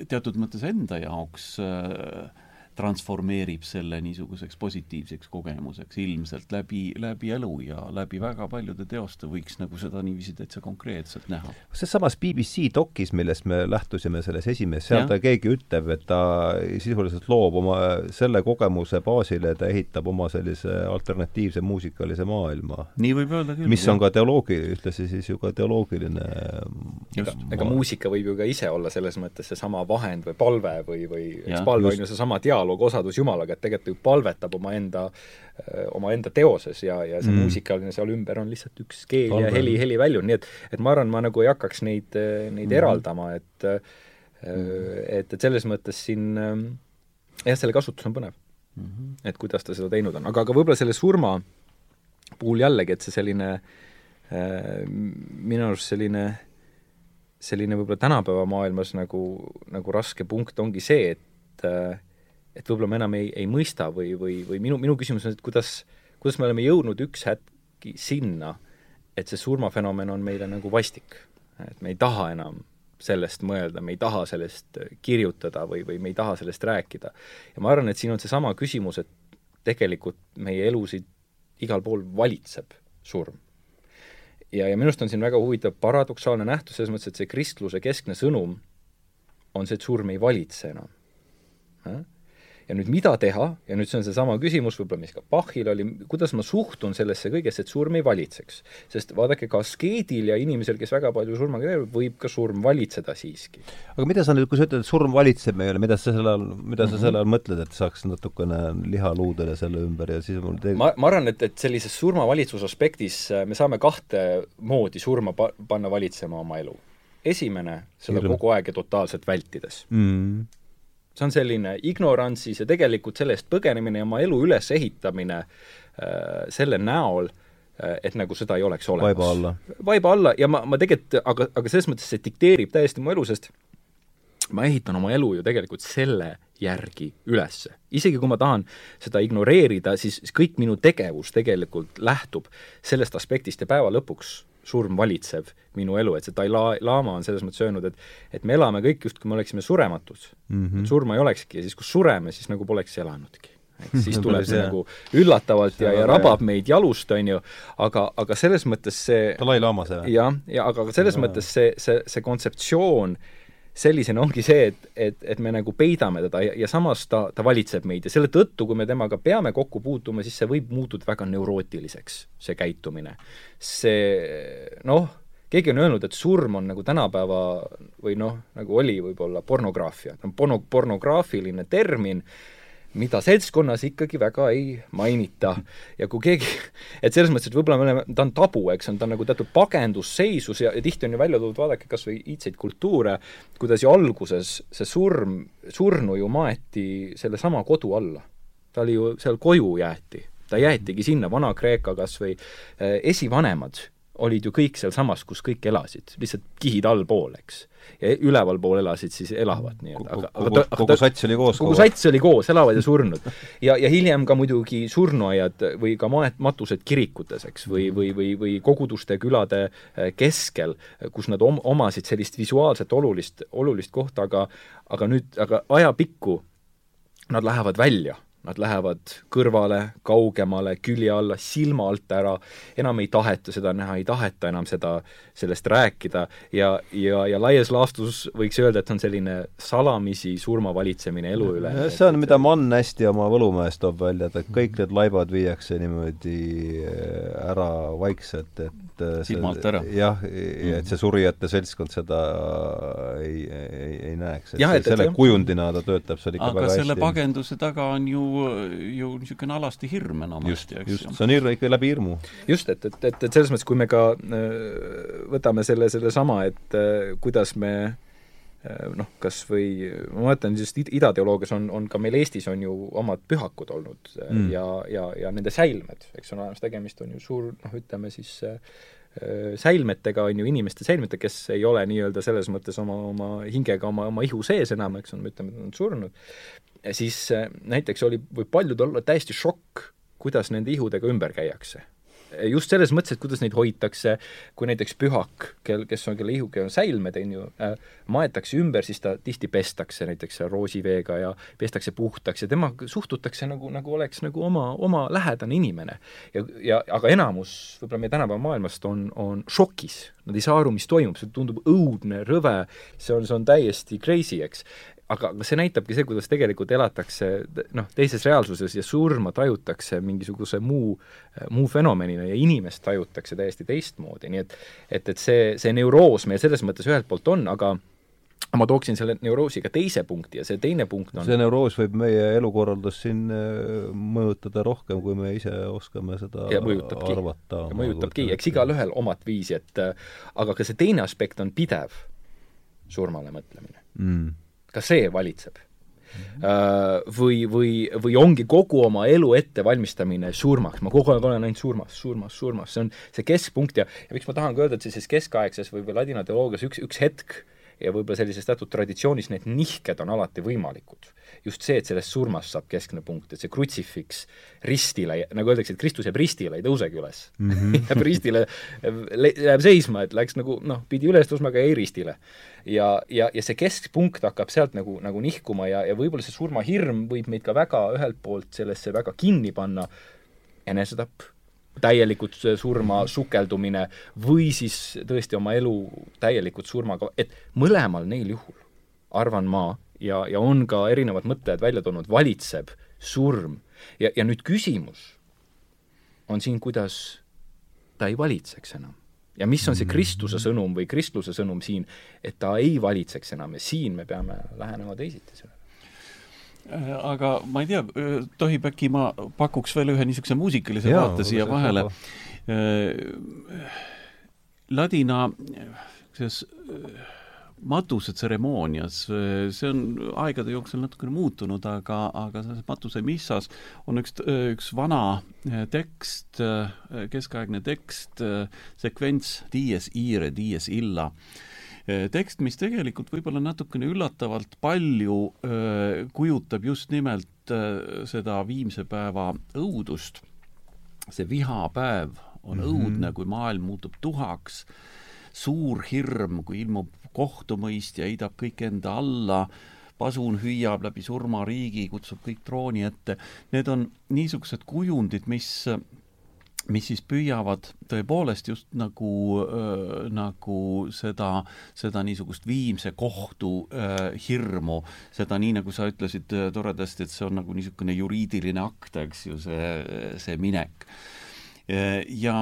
teatud mõttes enda jaoks äh, transformeerib selle niisuguseks positiivseks kogemuseks ilmselt läbi, läbi elu ja läbi väga paljude teoste võiks nagu seda niiviisi täitsa konkreetselt näha. seesamas BBC dokis, millest me lähtusime selles esimeses, seal ta keegi ütleb, et ta sisuliselt loob oma selle kogemuse baasile, ta ehitab oma sellise alternatiivse muusikalise maailma. nii võib öelda küll. mis on ka teoloogi, ühtlasi siis ju ka teoloogiline ega, ega muusika võib ju ka ise olla selles mõttes seesama vahend või palve või, või eks palve on ju seesama dialoog, dialoog, osadus Jumalaga, et tegelikult ju palvetab omaenda, omaenda teoses ja, ja see mm. muusikaline seal ümber on lihtsalt üks keel Palve. ja heli, heliväljund, nii et et ma arvan, ma nagu ei hakkaks neid, neid mm. eraldama, et mm. et, et selles mõttes siin jah, selle kasutus on põnev mm. -hmm. et kuidas ta seda teinud on, aga, aga võib-olla selle surma puhul jällegi, et see selline minu arust selline selline võib-olla tänapäeva maailmas nagu, nagu raske punkt ongi see, et et võib-olla me enam ei, ei mõista või, või, või minu, minu küsimus on, et kuidas, kuidas me oleme jõudnud üks hetk sinna, et see surmafenomen on meile nagu vastik. et me ei taha enam sellest mõelda, me ei taha sellest kirjutada või, või me ei taha sellest rääkida. ja ma arvan, et siin on seesama küsimus, et tegelikult meie elusid igal pool valitseb surm. ja, ja minu arust on siin väga huvitav paradoksaalne nähtus selles mõttes, et see kristluse keskne sõnum on see, et surm ei valitse enam ja nüüd mida teha, ja nüüd see on seesama küsimus võib-olla, mis ka Bachil oli, kuidas ma suhtun sellesse kõigesse, et surm ei valitseks. sest vaadake, ka askeedil ja inimesel, kes väga palju surmaga tegeleb, võib ka surm valitseda siiski. aga mida sa nüüd, kui sa ütled, et surm valitseb meile, mida sa selle all, mida sa -hmm. selle all mõtled, et saaks natukene liha luudele selle ümber ja siis mul teg-? ma, ma arvan, et, et sellises surmavalitsuse aspektis äh, me saame kahte moodi surma pa-, panna valitsema oma elu. esimene, seda kogu aeg ja totaalselt vältides mm. See on selline ignorantsis ja tegelikult sellest põgenemine ja oma elu ülesehitamine äh, selle näol äh,, et nagu seda ei oleks olemas. vaiba alla. vaiba alla ja ma, ma tegelikult, aga, aga selles mõttes see dikteerib täiesti mu elu, sest ma ehitan oma elu ju tegelikult selle järgi ülesse. isegi kui ma tahan seda ignoreerida, siis kõik minu tegevus tegelikult lähtub sellest aspektist ja päeva lõpuks surm valitseb minu elu, et see Dalai-laama on selles mõttes öelnud, et et me elame kõik justkui me oleksime surematud mm. -hmm. surma ei olekski ja siis, kui sureme, siis nagu poleks elanudki. et siis tuleb see nagu üllatavalt ja, ja rabab meid jalust, on ju, aga, aga selles mõttes see Dalai-laama see või? jah, ja aga selles ja. mõttes see, see, see kontseptsioon äh, sellisena ongi see, et, et, et me nagu peidame teda ja, ja samas ta, ta valitseb meid ja selle tõttu, kui me temaga peame kokku puutuma, siis see võib muutuda väga neurootiliseks, see käitumine. see noh, keegi on öelnud, et surm on nagu tänapäeva või noh, nagu oli võib-olla pornograafia, ta on porno, pornograafiline termin, mida seltskonnas ikkagi väga ei mainita. ja kui keegi, et selles mõttes, et võib-olla me oleme, ta on tabu, eks, on ta nagu teatud pagendusseisus ja, ja tihti on ju välja toodud, vaadake kas või iidseid kultuure, kuidas ju alguses see surm, surnu ju maeti sellesama kodu alla. ta oli ju, seal koju jäeti, ta jäetigi sinna, Vana-Kreeka kas või eh, esivanemad olid ju kõik sealsamas, kus kõik elasid, lihtsalt kihid allpool, eks. ja ülevalpool elasid siis elavad nii-öelda, aga kogu, aga kogu sats oli koos? kogu sats oli koos, elavad ja surnud. ja, ja hiljem ka muidugi surnuaiad või ka maet-, matused kirikutes, eks, või, või, või, või koguduste külade äh, keskel, kus nad om-, omasid sellist visuaalset olulist, olulist kohta, aga aga nüüd, aga ajapikku nad lähevad välja Nad lähevad kõrvale, kaugemale, külje alla, silma alt ära, enam ei taheta seda näha, ei taheta enam seda, sellest rääkida ja, ja, ja laias laastus võiks öelda, et on selline salamisi surmavalitsemine elu üle. see on, mida Mann hästi oma Võlumäes toob välja, et kõik need laibad viiakse niimoodi äh, ära vaikselt, et äh, silma alt ära. jah, et see surijate seltskond seda ei, ei, ei näeks, et, ja, et selle et, kujundina ta töötab seal ikka aga väga hästi. selle pagenduse taga on ju ju niisugune alasti hirm enamasti, eks ju. see on hirm ikka läbi hirmu. just, et, et, et, et selles mõttes, kui me ka äh, võtame selle, sellesama, et äh, kuidas me äh, noh, kas või ma mõtlen just idateoloogias on, on ka meil Eestis on ju omad pühakud olnud mm. ja, ja, ja nende säilmed, eks on olemas, tegemist on ju suur noh, ütleme siis säilmetega, on ju inimeste säilmetega, kes ei ole nii-öelda selles mõttes oma, oma hingega, oma, oma ihu sees enam, eks on, me ütleme, et nad on surnud siis äh, näiteks oli, võib paljudel olla täiesti šokk, kuidas nende ihudega ümber käiakse. Just selles mõttes, et kuidas neid hoitakse, kui näiteks pühak, kel, kes on, kelle ihuke on säilmed, on ju äh,, maetakse ümber, siis ta tihti pestakse näiteks roosiveega ja pestakse puhtaks ja tema suhtutakse nagu, nagu oleks nagu oma, oma lähedane inimene. ja, ja aga enamus võib-olla meie tänapäeva maailmast on, on šokis, nad ei saa aru, mis toimub, see tundub õudne, rõve, see on, see on täiesti crazy, eks aga, aga see näitabki see, kuidas tegelikult elatakse noh, teises reaalsuses ja surma tajutakse mingisuguse muu, muu fenomenina ja inimest tajutakse täiesti teistmoodi, nii et et, et see, see neuroos meil selles mõttes ühelt poolt on, aga ma tooksin selle neuroosiga teise punkti ja see teine punkt on see neuroos võib meie elukorraldust siin äh, mõjutada rohkem, kui me ise oskame seda ja mõjutabki. arvata. mõjutabki, eks igalühel omat viisi, et äh, aga ka see teine aspekt on pidev surmale mõtlemine mm ka see valitseb. Uh, või, või, või ongi kogu oma elu ettevalmistamine surmaks, ma kogu aeg olen ainult surmas, surmas, surmas, see on see keskpunkt ja, ja miks ma tahan ka öelda, et sellises keskaegses või, või ladina teoloogias üks, üks hetk ja võib-olla sellises teatud traditsioonis need nihked on alati võimalikud. just see, et sellest surmast saab keskne punkt, et see krutsifiks ristile, nagu öeldakse, et Kristus jääb ristile, ei tõusegi üles mm. -hmm. jääb ristile, jääb seisma, et läks nagu noh, pidi üles tõusma, aga jäi ristile. ja, ja, ja see keskpunkt hakkab sealt nagu, nagu nihkuma ja, ja võib-olla see surmahirm võib meid ka väga ühelt poolt sellesse väga kinni panna, enesetapp täielikult surma sukeldumine või siis tõesti oma elu täielikult surmaga, et mõlemal neil juhul, arvan ma, ja, ja on ka erinevad mõtted välja toonud, valitseb surm. ja, ja nüüd küsimus on siin, kuidas ta ei valitseks enam. ja mis on see Kristuse sõnum või kristluse sõnum siin, et ta ei valitseks enam ja siin me peame lähenema teisiti sellele. Äh, aga ma ei tea, äh, tohib äkki ma pakuks veel ühe niisuguse muusikalise Jaa, vaate siia vahele. Äh, ladina sellises matusetseremoonias, see on aegade jooksul natukene muutunud, aga, aga selles matusemissas on üks, üks vana tekst, keskaegne tekst, sekvents dies ire, dies illa tekst, mis tegelikult võib-olla natukene üllatavalt palju öö, kujutab just nimelt öö, seda viimse päeva õudust. see vihapäev on mm -hmm. õudne, kui maailm muutub tuhaks, suur hirm, kui ilmub kohtumõistja, heidab kõik enda alla, pasun hüüab läbi surmariigi, kutsub kõik trooni ette, need on niisugused kujundid, mis mis siis püüavad tõepoolest just nagu äh,, nagu seda, seda niisugust viimse kohtu äh, hirmu, seda nii, nagu sa ütlesid äh, toredasti, et see on nagu niisugune juriidiline akt, eks ju, see, see minek. Ja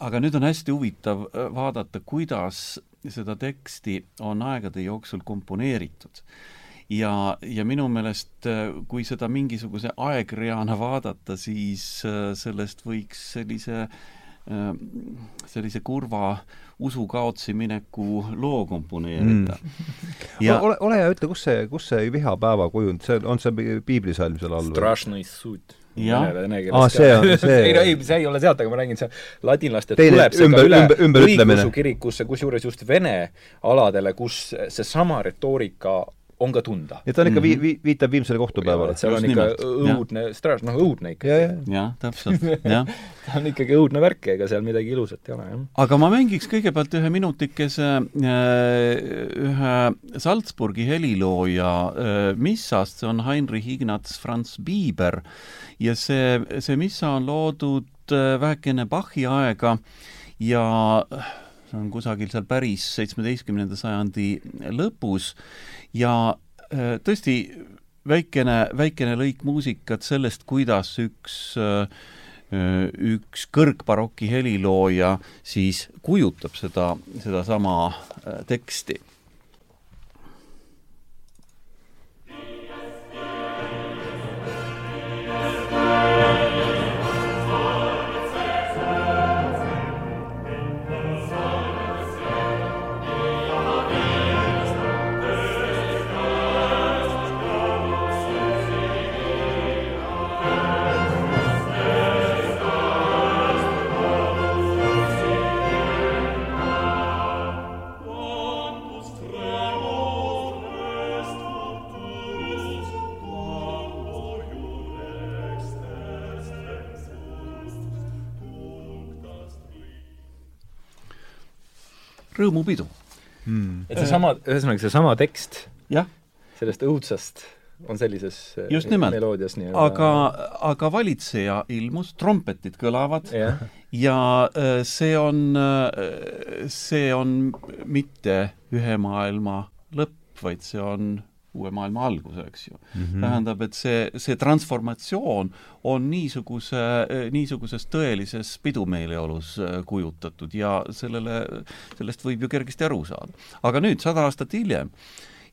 aga nüüd on hästi huvitav vaadata, kuidas seda teksti on aegade jooksul komponeeritud ja, ja minu meelest, äh, kui seda mingisuguse aegreana vaadata, siis äh, sellest võiks sellise äh, sellise kurva usukaotsi mineku loo komponeerida. Mm.. ja ole, ole hea, ütle, kus see, kus see vihapäeva kujund, see on see piiblisalm seal all? vene keeles ah, see on see ei no ei, see ei ole sealt, aga ma räägin, see ladinlaste tuleb see ümber, ka üle õigeusu kirikusse, kusjuures just vene aladele, kus seesama retoorika on ka tunda. ja ta on ikka vi-, vi-, viitab viimsele kohtupäevale. seal on ikka õudne, straž, noh õudne ikka. jah, ja, täpselt, jah. ta on ikkagi õudne värk, ega seal midagi ilusat ei ole, jah. aga ma mängiks kõigepealt ühe minutikese äh, ühe Salzburgi helilooja äh, missast, see on Heinrich Ignaz Franz Bieber ja see, see missa on loodud äh, väheke enne Bachi aega ja on kusagil seal päris seitsmeteistkümnenda sajandi lõpus. Ja äh, tõesti väikene, väikene lõik muusikat sellest, kuidas üks äh, üks kõrgbaroki helilooja siis kujutab seda, sedasama äh, teksti rõõmupidu. Hmm.. et seesama, ühesõnaga seesama tekst sellest õudsast on sellises äh, just nimelt, aga, aga valitseja ilmus, trompetid kõlavad ja, ja äh, see on, äh, see on mitte ühe maailma lõpp, vaid see on uue maailma algus, eks ju mm. -hmm. tähendab, et see, see transformatsioon on niisuguse, niisuguses tõelises pidumeeleolus äh, kujutatud ja sellele, sellest võib ju kergesti aru saada. aga nüüd, sada aastat hiljem,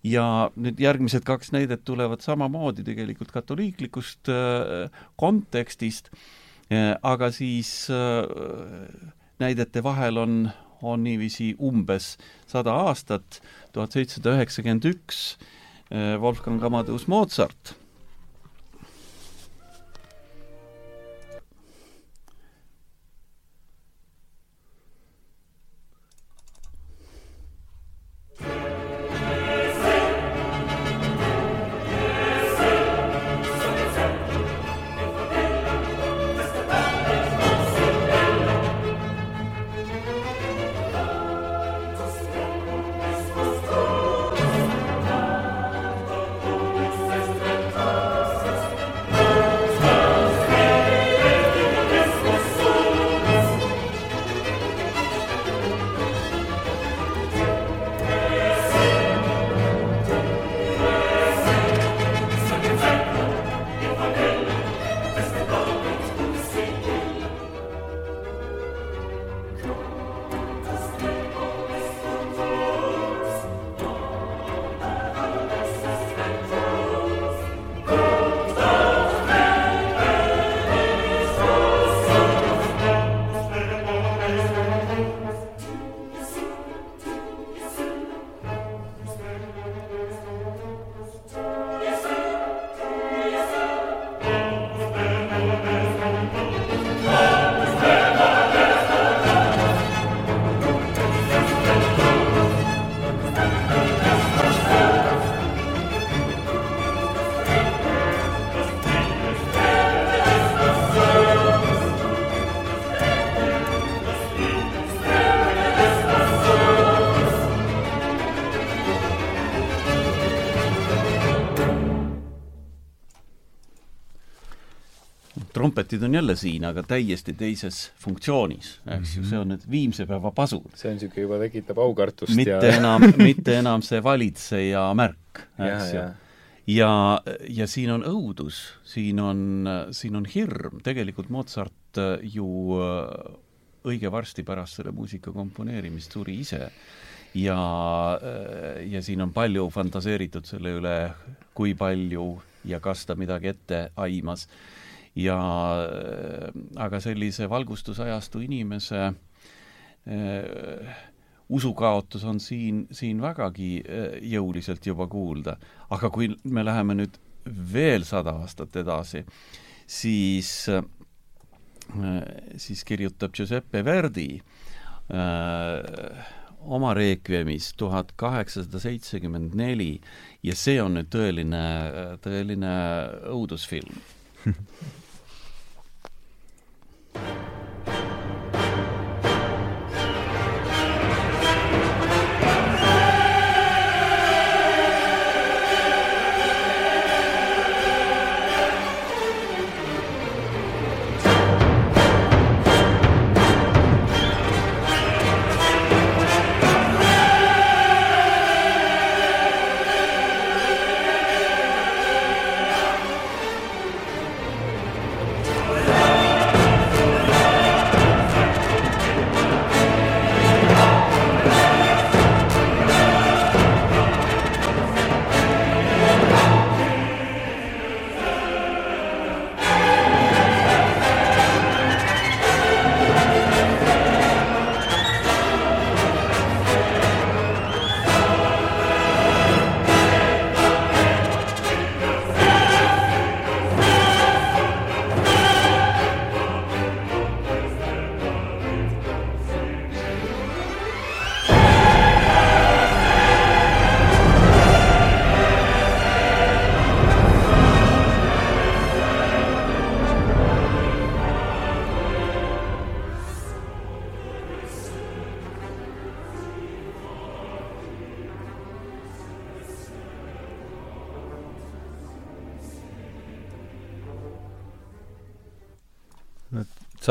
ja nüüd järgmised kaks näidet tulevad samamoodi tegelikult katoliiklikust äh, kontekstist äh,, aga siis näidete vahel on, on niiviisi umbes sada aastat, tuhat seitsesada üheksakümmend üks, Wolfgang Amadeus Mozart trompetid on jälle siin, aga täiesti teises funktsioonis, eks ju, see on nüüd viimse päeva pasud. see on niisugune juba tekitab aukartust mitte ja enam, mitte enam see valitseja märk, eks ju. ja, ja siin on õudus, siin on, siin on hirm, tegelikult Mozart ju õige varsti pärast selle muusika komponeerimist suri ise ja, ja siin on palju fantaseeritud selle üle, kui palju ja kas ta midagi ette aimas. Ja aga sellise valgustusajastu inimese äh, usukaotus on siin, siin vägagi jõuliselt juba kuulda. aga kui me läheme nüüd veel sada aastat edasi, siis äh, siis kirjutab Giuseppe Verdi äh, oma Requiemis tuhat kaheksasada seitsekümmend neli ja see on nüüd tõeline, tõeline õudusfilm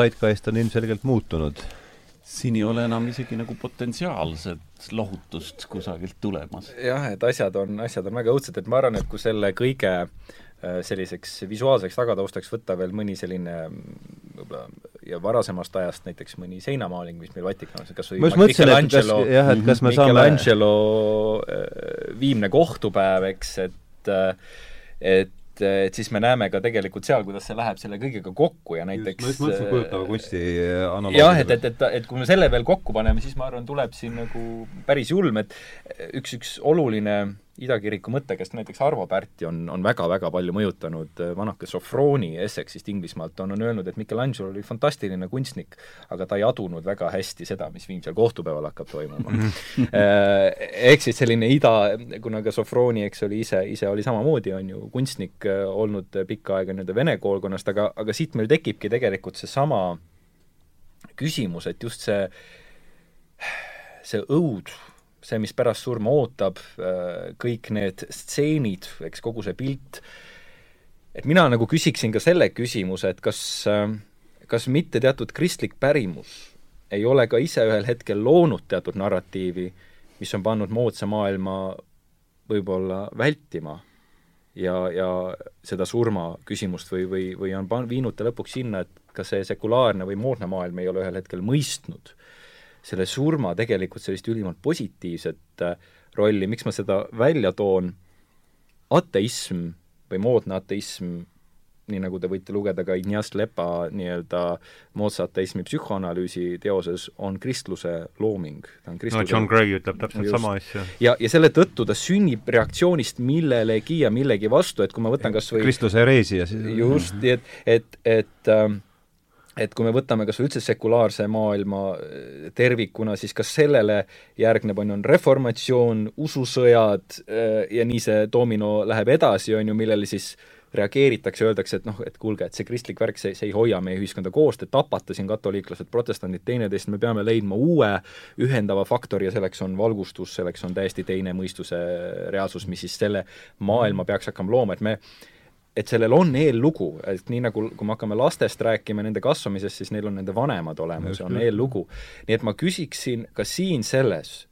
Zeitgeist on ilmselgelt muutunud. siin ei ole enam isegi nagu potentsiaalset lohutust kusagilt tulemas. jah, et asjad on, asjad on väga õudsed, et ma arvan, et kui selle kõige äh, selliseks visuaalseks tagataustaks võtta veel mõni selline võib-olla ja varasemast ajast näiteks mõni seinamaaling, mis meil Vatikanis on, kas või Michelangelo, jah, et kas me saame Michelangelo äh, viimne kohtupäev, eks, et äh, et et, et siis me näeme ka tegelikult seal, kuidas see läheb selle kõigega kokku ja näiteks just, ma just mõtlesin kujutava kunsti analoogi. jah, et, et, et, et kui me selle veel kokku paneme, siis ma arvan, tuleb siin nagu päris julm, et üks, üks oluline idakiriku mõttekest, näiteks Arvo Pärti on, on väga-väga palju mõjutanud äh, vanake Sofroni Essexist Inglismaalt, on, on öelnud, et Michelangelo oli fantastiline kunstnik, aga ta ei adunud väga hästi seda, mis viimsel kohtupäeval hakkab toimuma. Äh, ehk siis selline ida, kuna ka Sofroni, eks oli ise, ise oli samamoodi, on ju, kunstnik äh, olnud pikka aega nii-öelda vene koolkonnast, aga, aga siit meil tekibki tegelikult seesama küsimus, et just see see õud see, mis pärast surma ootab, äh, kõik need stseenid, eks kogu see pilt, et mina nagu küsiksin ka selle küsimuse, et kas, äh, kas mitte teatud kristlik pärimus ei ole ka ise ühel hetkel loonud teatud narratiivi, mis on pannud moodsa maailma võib-olla vältima ja, ja seda surma küsimust või, või, või on pan-, viinud ta lõpuks sinna, et ka see sekulaarne või moodne maailm ei ole ühel hetkel mõistnud selle surma tegelikult sellist ülimalt positiivset äh, rolli, miks ma seda välja toon, ateism või moodne ateism, nii nagu te võite lugeda ka Ignace Lepa nii-öelda moodsa ateismi psühhoanalüüsi teoses, on kristluse looming. kristluse no John Gray ütleb täpselt just. sama asja. ja, ja selle tõttu ta sünnib reaktsioonist millelegi ja millegi vastu, et kui ma võtan kas või kristluse hereesia siis just, et, et, et äh, et kui me võtame kas või üldse sekulaarse maailma äh, tervikuna, siis kas sellele järgneb, on ju, on reformatsioon, ususõjad äh, ja nii see domino läheb edasi, on ju, millele siis reageeritakse, öeldakse, et noh, et kuulge, et see kristlik värk, see, see ei hoia meie ühiskonda koos, te tapate siin katoliiklased, protestandid teineteist, me peame leidma uue ühendava faktori ja selleks on valgustus, selleks on täiesti teine mõistuse reaalsus, mis siis selle maailma peaks hakkama looma, et me et sellel on eellugu, et nii nagu, kui me hakkame lastest rääkima, nende kasvamisest, siis neil on nende vanemad olemas ja on eellugu. nii et ma küsiksin ka siin selles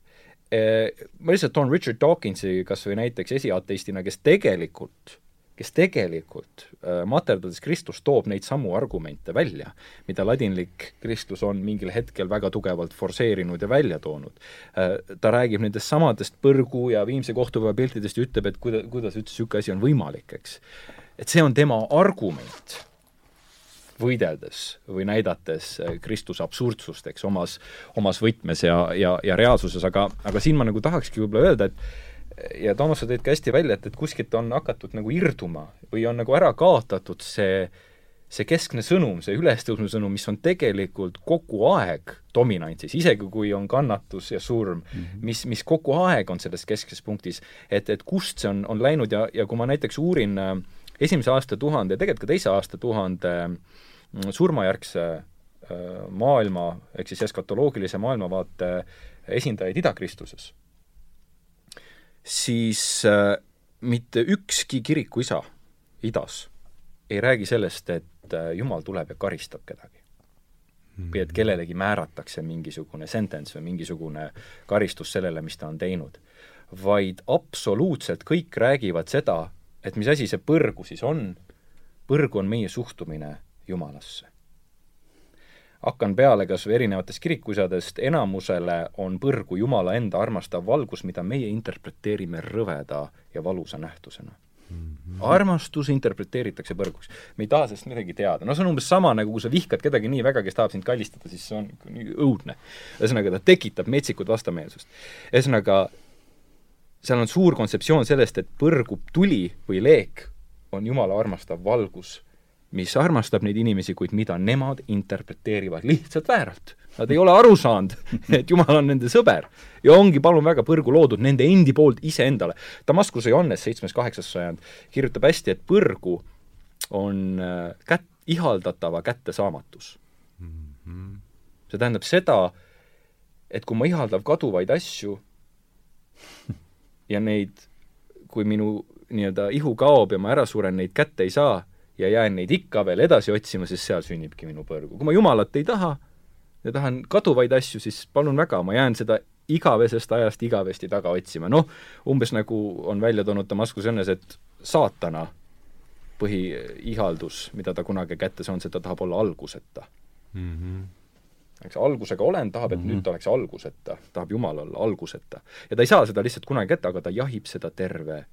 eh,, ma lihtsalt toon Richard Dawkinsi kas või näiteks esiateistina, kes tegelikult kes tegelikult äh, materdades Kristus toob neid samu argumente välja, mida ladinlik kristlus on mingil hetkel väga tugevalt forsseerinud ja välja toonud äh,. ta räägib nendest samadest põrgu ja viimse kohtupäeva piltidest ja ütleb, et kuida-, kuidas üldse niisugune asi on võimalik, eks et see on tema argument võideldes või näidates äh, Kristuse absurdsust, eks, omas, omas võtmes ja, ja, ja reaalsuses, aga, aga siin ma nagu tahakski võib-olla öelda, et ja Toomas, sa tõid ka hästi välja, et, et kuskilt on hakatud nagu irduma või on nagu ära kaotatud see äh, see keskne sõnum, see ülestõusmise sõnum, mis on tegelikult kogu aeg dominantsis, isegi kui on kannatus ja surm mm, -hmm. mis, mis kogu aeg on selles keskses punktis, et, et kust see on, on läinud ja, ja kui ma näiteks uurin äh, esimese aastatuhande ja tegelikult ka teise aastatuhande mm, surmajärgse äh, maailma, ehk siis eskatoloogilise maailmavaate esindajaid Ida-Kristuses, siis äh, mitte ükski kirikuisa idas ei räägi sellest, et äh, Jumal tuleb ja karistab kedagi. Mm.. või et kellelegi määratakse mingisugune sentence või mingisugune karistus sellele, mis ta on teinud. vaid absoluutselt kõik räägivad seda, et mis asi see põrgu siis on, põrgu on meie suhtumine Jumalasse. hakkan peale kas või erinevatest kirikuisadest, enamusele on põrgu Jumala enda armastav valgus, mida meie interpreteerime rõveda ja valusa nähtusena Mm -hmm. armastus interpreteeritakse põrguks. me ei taha sellest midagi teada. no see on umbes sama, nagu kui sa vihkad kedagi nii väga, kes tahab sind kallistada, siis see on nii õudne. ühesõnaga, ta tekitab metsikut vastameelsust. ühesõnaga, seal on suur kontseptsioon sellest, et põrgub tuli või leek on Jumala armastav valgus, mis armastab neid inimesi, kuid mida nemad interpreteerivad lihtsalt vääralt. Nad ei ole aru saanud, et Jumal on nende sõber ja ongi, palun väga, põrgu loodud nende endi poolt iseendale. Damaskuse Johannes, seitsmes-kaheksas sajand, kirjutab hästi, et põrgu on äh, kät-, ihaldatava kättesaamatus mm. -hmm. see tähendab seda, et kui ma ihaldan kaduvaid asju, ja neid, kui minu nii-öelda ihu kaob ja ma ära suren, neid kätte ei saa ja jään neid ikka veel edasi otsima, siis seal sünnibki minu põrgu. kui ma Jumalat ei taha ja tahan kaduvaid asju, siis palun väga, ma jään seda igavesest ajast igavesti taga otsima. noh, umbes nagu on välja toonud Damaskus õnnes, et saatana põhiihaldus, mida ta kunagi kätte saanud, see ta tahab olla alguseta mm. -hmm eks algusega olend tahab, et mm -hmm. nüüd ta oleks alguseta, tahab Jumal olla alguseta. ja ta ei saa seda lihtsalt kunagi kätte, aga ta jahib seda terve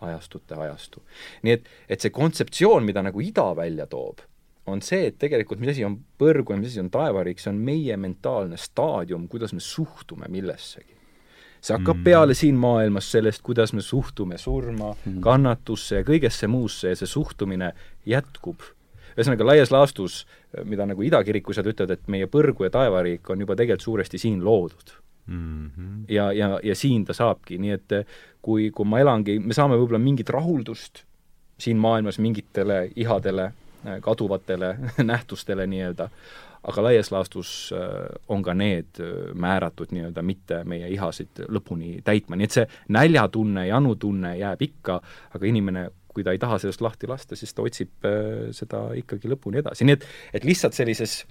ajastute ajastu. nii et, et see kontseptsioon, mida nagu ida välja toob, on see, et tegelikult mis asi on põrgu ja mis asi on taevariik, see on meie mentaalne staadium, kuidas me suhtume millessegi. see hakkab mm. peale siin maailmas sellest, kuidas me suhtume surma mm., kannatusse ja kõigesse muusse ja see suhtumine jätkub ühesõnaga, laias laastus, mida nagu idakirikused ütlevad, et meie põrgu ja taevariik on juba tegelikult suuresti siin loodud mm. -hmm. ja, ja, ja siin ta saabki, nii et kui, kui ma elangi, me saame võib-olla mingit rahuldust siin maailmas mingitele ihadele, kaduvatele nähtustele nii-öelda, aga laias laastus on ka need määratud nii-öelda mitte meie ihasid lõpuni täitma, nii et see näljatunne, janutunne jääb ikka, aga inimene kui ta ei taha sellest lahti lasta, siis ta otsib äh, seda ikkagi lõpuni edasi, nii et, et lihtsalt sellises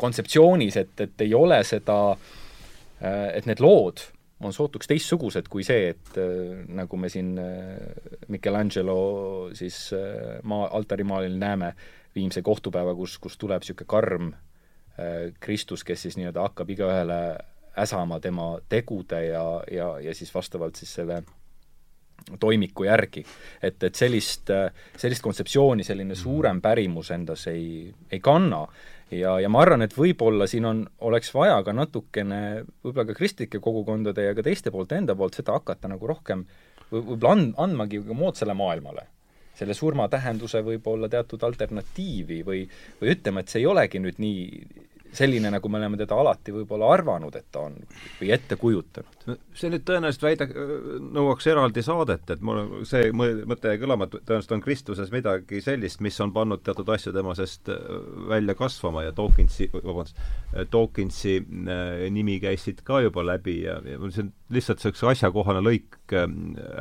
kontseptsioonis, et, et ei ole seda, äh, et need lood on sootuks teistsugused kui see, et äh, nagu me siin Michelangelo siis maa, altarimaalil näeme, viimse kohtupäeva, kus, kus tuleb niisugune karm Kristus, kes siis nii-öelda hakkab igaühele äsama tema tegude ja, ja, ja siis vastavalt siis selle toimiku järgi. et, et sellist, sellist kontseptsiooni selline suurem pärimus endas ei, ei kanna. ja, ja ma arvan, et võib-olla siin on, oleks vaja ka natukene võib-olla ka kristlike kogukondade ja ka teiste poolt enda poolt seda hakata nagu rohkem võib-olla and-, andmagi moodsale maailmale selle surma tähenduse võib-olla teatud alternatiivi või, või ütlema, et see ei olegi nüüd nii selline, nagu me oleme teda alati võib-olla arvanud, et ta on või ette kujutanud. see nüüd tõenäoliselt väida, nõuaks eraldi saadet, et mul see mõte jäi kõlama, et tõenäoliselt on Kristuses midagi sellist, mis on pannud teatud asju tema seest äh, välja kasvama ja Dawkinsi, vabandust, äh, Dawkinsi äh, nimi käis siit ka juba läbi ja, ja see on lihtsalt niisuguse asjakohane lõik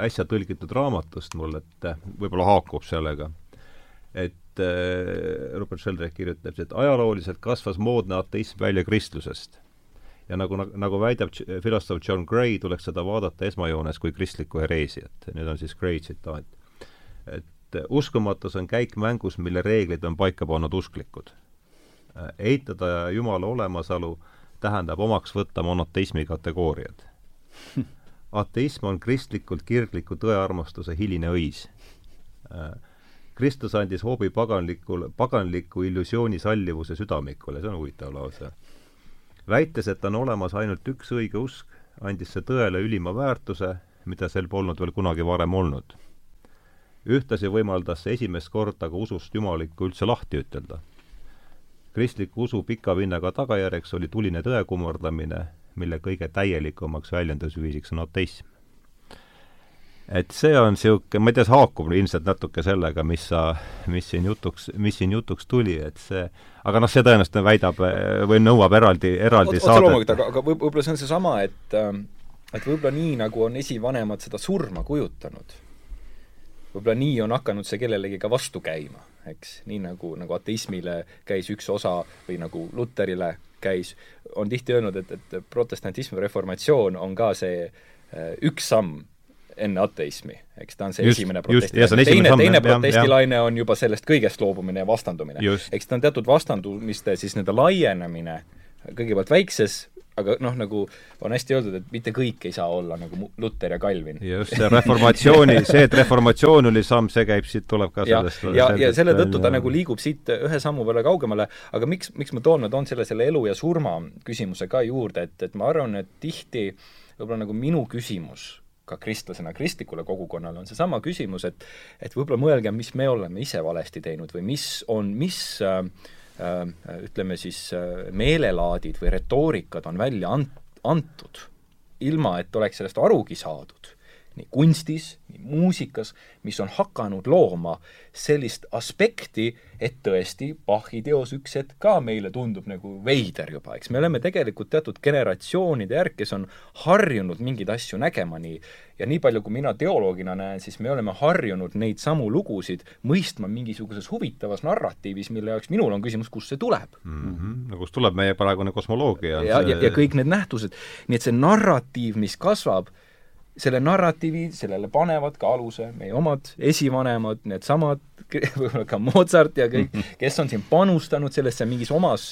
äsja tõlgitud raamatust mul, et võib-olla haakub sellega. et et äh, Rupert Sheldrake kirjutab, et ajalooliselt kasvas moodne ateism välja kristlusest. ja nagu, nagu väidab filosoof John Gray, tuleks seda vaadata esmajoones kui kristlikku hereesiat. Need on siis Gray tsitaat. et uskumatus on käik mängus, mille reeglid on paika pannud usklikud. Äh, eitada Jumala olemasolu tähendab omaks võtta monoteismi kategooriad. ateism on kristlikult kirgliku tõearmastuse hiline õis äh, Kristus andis hoobi paganlikul, paganliku illusiooni sallivuse südamikule, see on huvitav lause. väites, et on olemas ainult üks õige usk, andis see tõele ülima väärtuse, mida sel polnud veel kunagi varem olnud. ühtlasi võimaldas see esimest korda ka usust jumalikku üldse lahti ütelda. kristliku usu pika vinnaga tagajärjeks oli tuline tõe kummardamine, mille kõige täielikumaks väljendusviisiks on ateism et see on niisugune, ma ei tea, see haakub ilmselt natuke sellega, mis sa, mis siin jutuks, mis siin jutuks tuli, et see, aga noh, see tõenäoliselt väidab või nõuab eraldi, eraldi saadet. loomulikult, aga, aga võib-olla see on seesama, et ähm, et võib-olla nii, nagu on esivanemad seda surma kujutanud, võib-olla nii on hakanud see kellelegi ka vastu käima, eks, nii nagu, nagu ateismile käis üks osa või nagu Luterile käis, on tihti öelnud, et, et protestantism või reformatsioon on ka see äh, üks samm enne ateismi, eks ta on see just, esimene protestilaine. teine, teine protestilaine on juba sellest kõigest loobumine ja vastandumine. eks ta on teatud vastandumiste siis nii-öelda laienemine kõigepealt väikses, aga noh, nagu on hästi öeldud, et mitte kõik ei saa olla nagu Luter ja Calvin. just, see reformatsiooni, see, et reformatsioon oli samm, see käib siit, tuleb ka ja, sellest ja, ja selle tõttu ta nagu liigub siit ühe sammu võrra kaugemale, aga miks, miks ma toon, ma toon selle, selle elu ja surma küsimuse ka juurde, et, et ma arvan, et tihti võib-olla nagu minu küsimus ka kristlasena kristlikule kogukonnale, on seesama küsimus, et et võib-olla mõelgem, mis me oleme ise valesti teinud või mis on, mis äh, äh, ütleme siis äh, meelelaadid või retoorikad on välja ant-, antud, ilma et oleks sellest arugi saadud nii kunstis, nii muusikas, mis on hakanud looma sellist aspekti, et tõesti Bachi teos üks hetk ka meile tundub nagu veider juba, eks me oleme tegelikult teatud generatsioonide järg, kes on harjunud mingeid asju nägema nii ja nii palju, kui mina teoloogina näen, siis me oleme harjunud neid samu lugusid mõistma mingisuguses huvitavas narratiivis, mille jaoks minul on küsimus, kust see tuleb mm. -hmm. no kust tuleb meie praegune kosmoloogia? ja, ja, ja kõik need nähtused, nii et see narratiiv, mis kasvab, selle narratiivi, sellele panevad ka aluse meie omad esivanemad, needsamad, võib-olla ka Mozart ja kõik, kes on siin panustanud sellesse mingis omas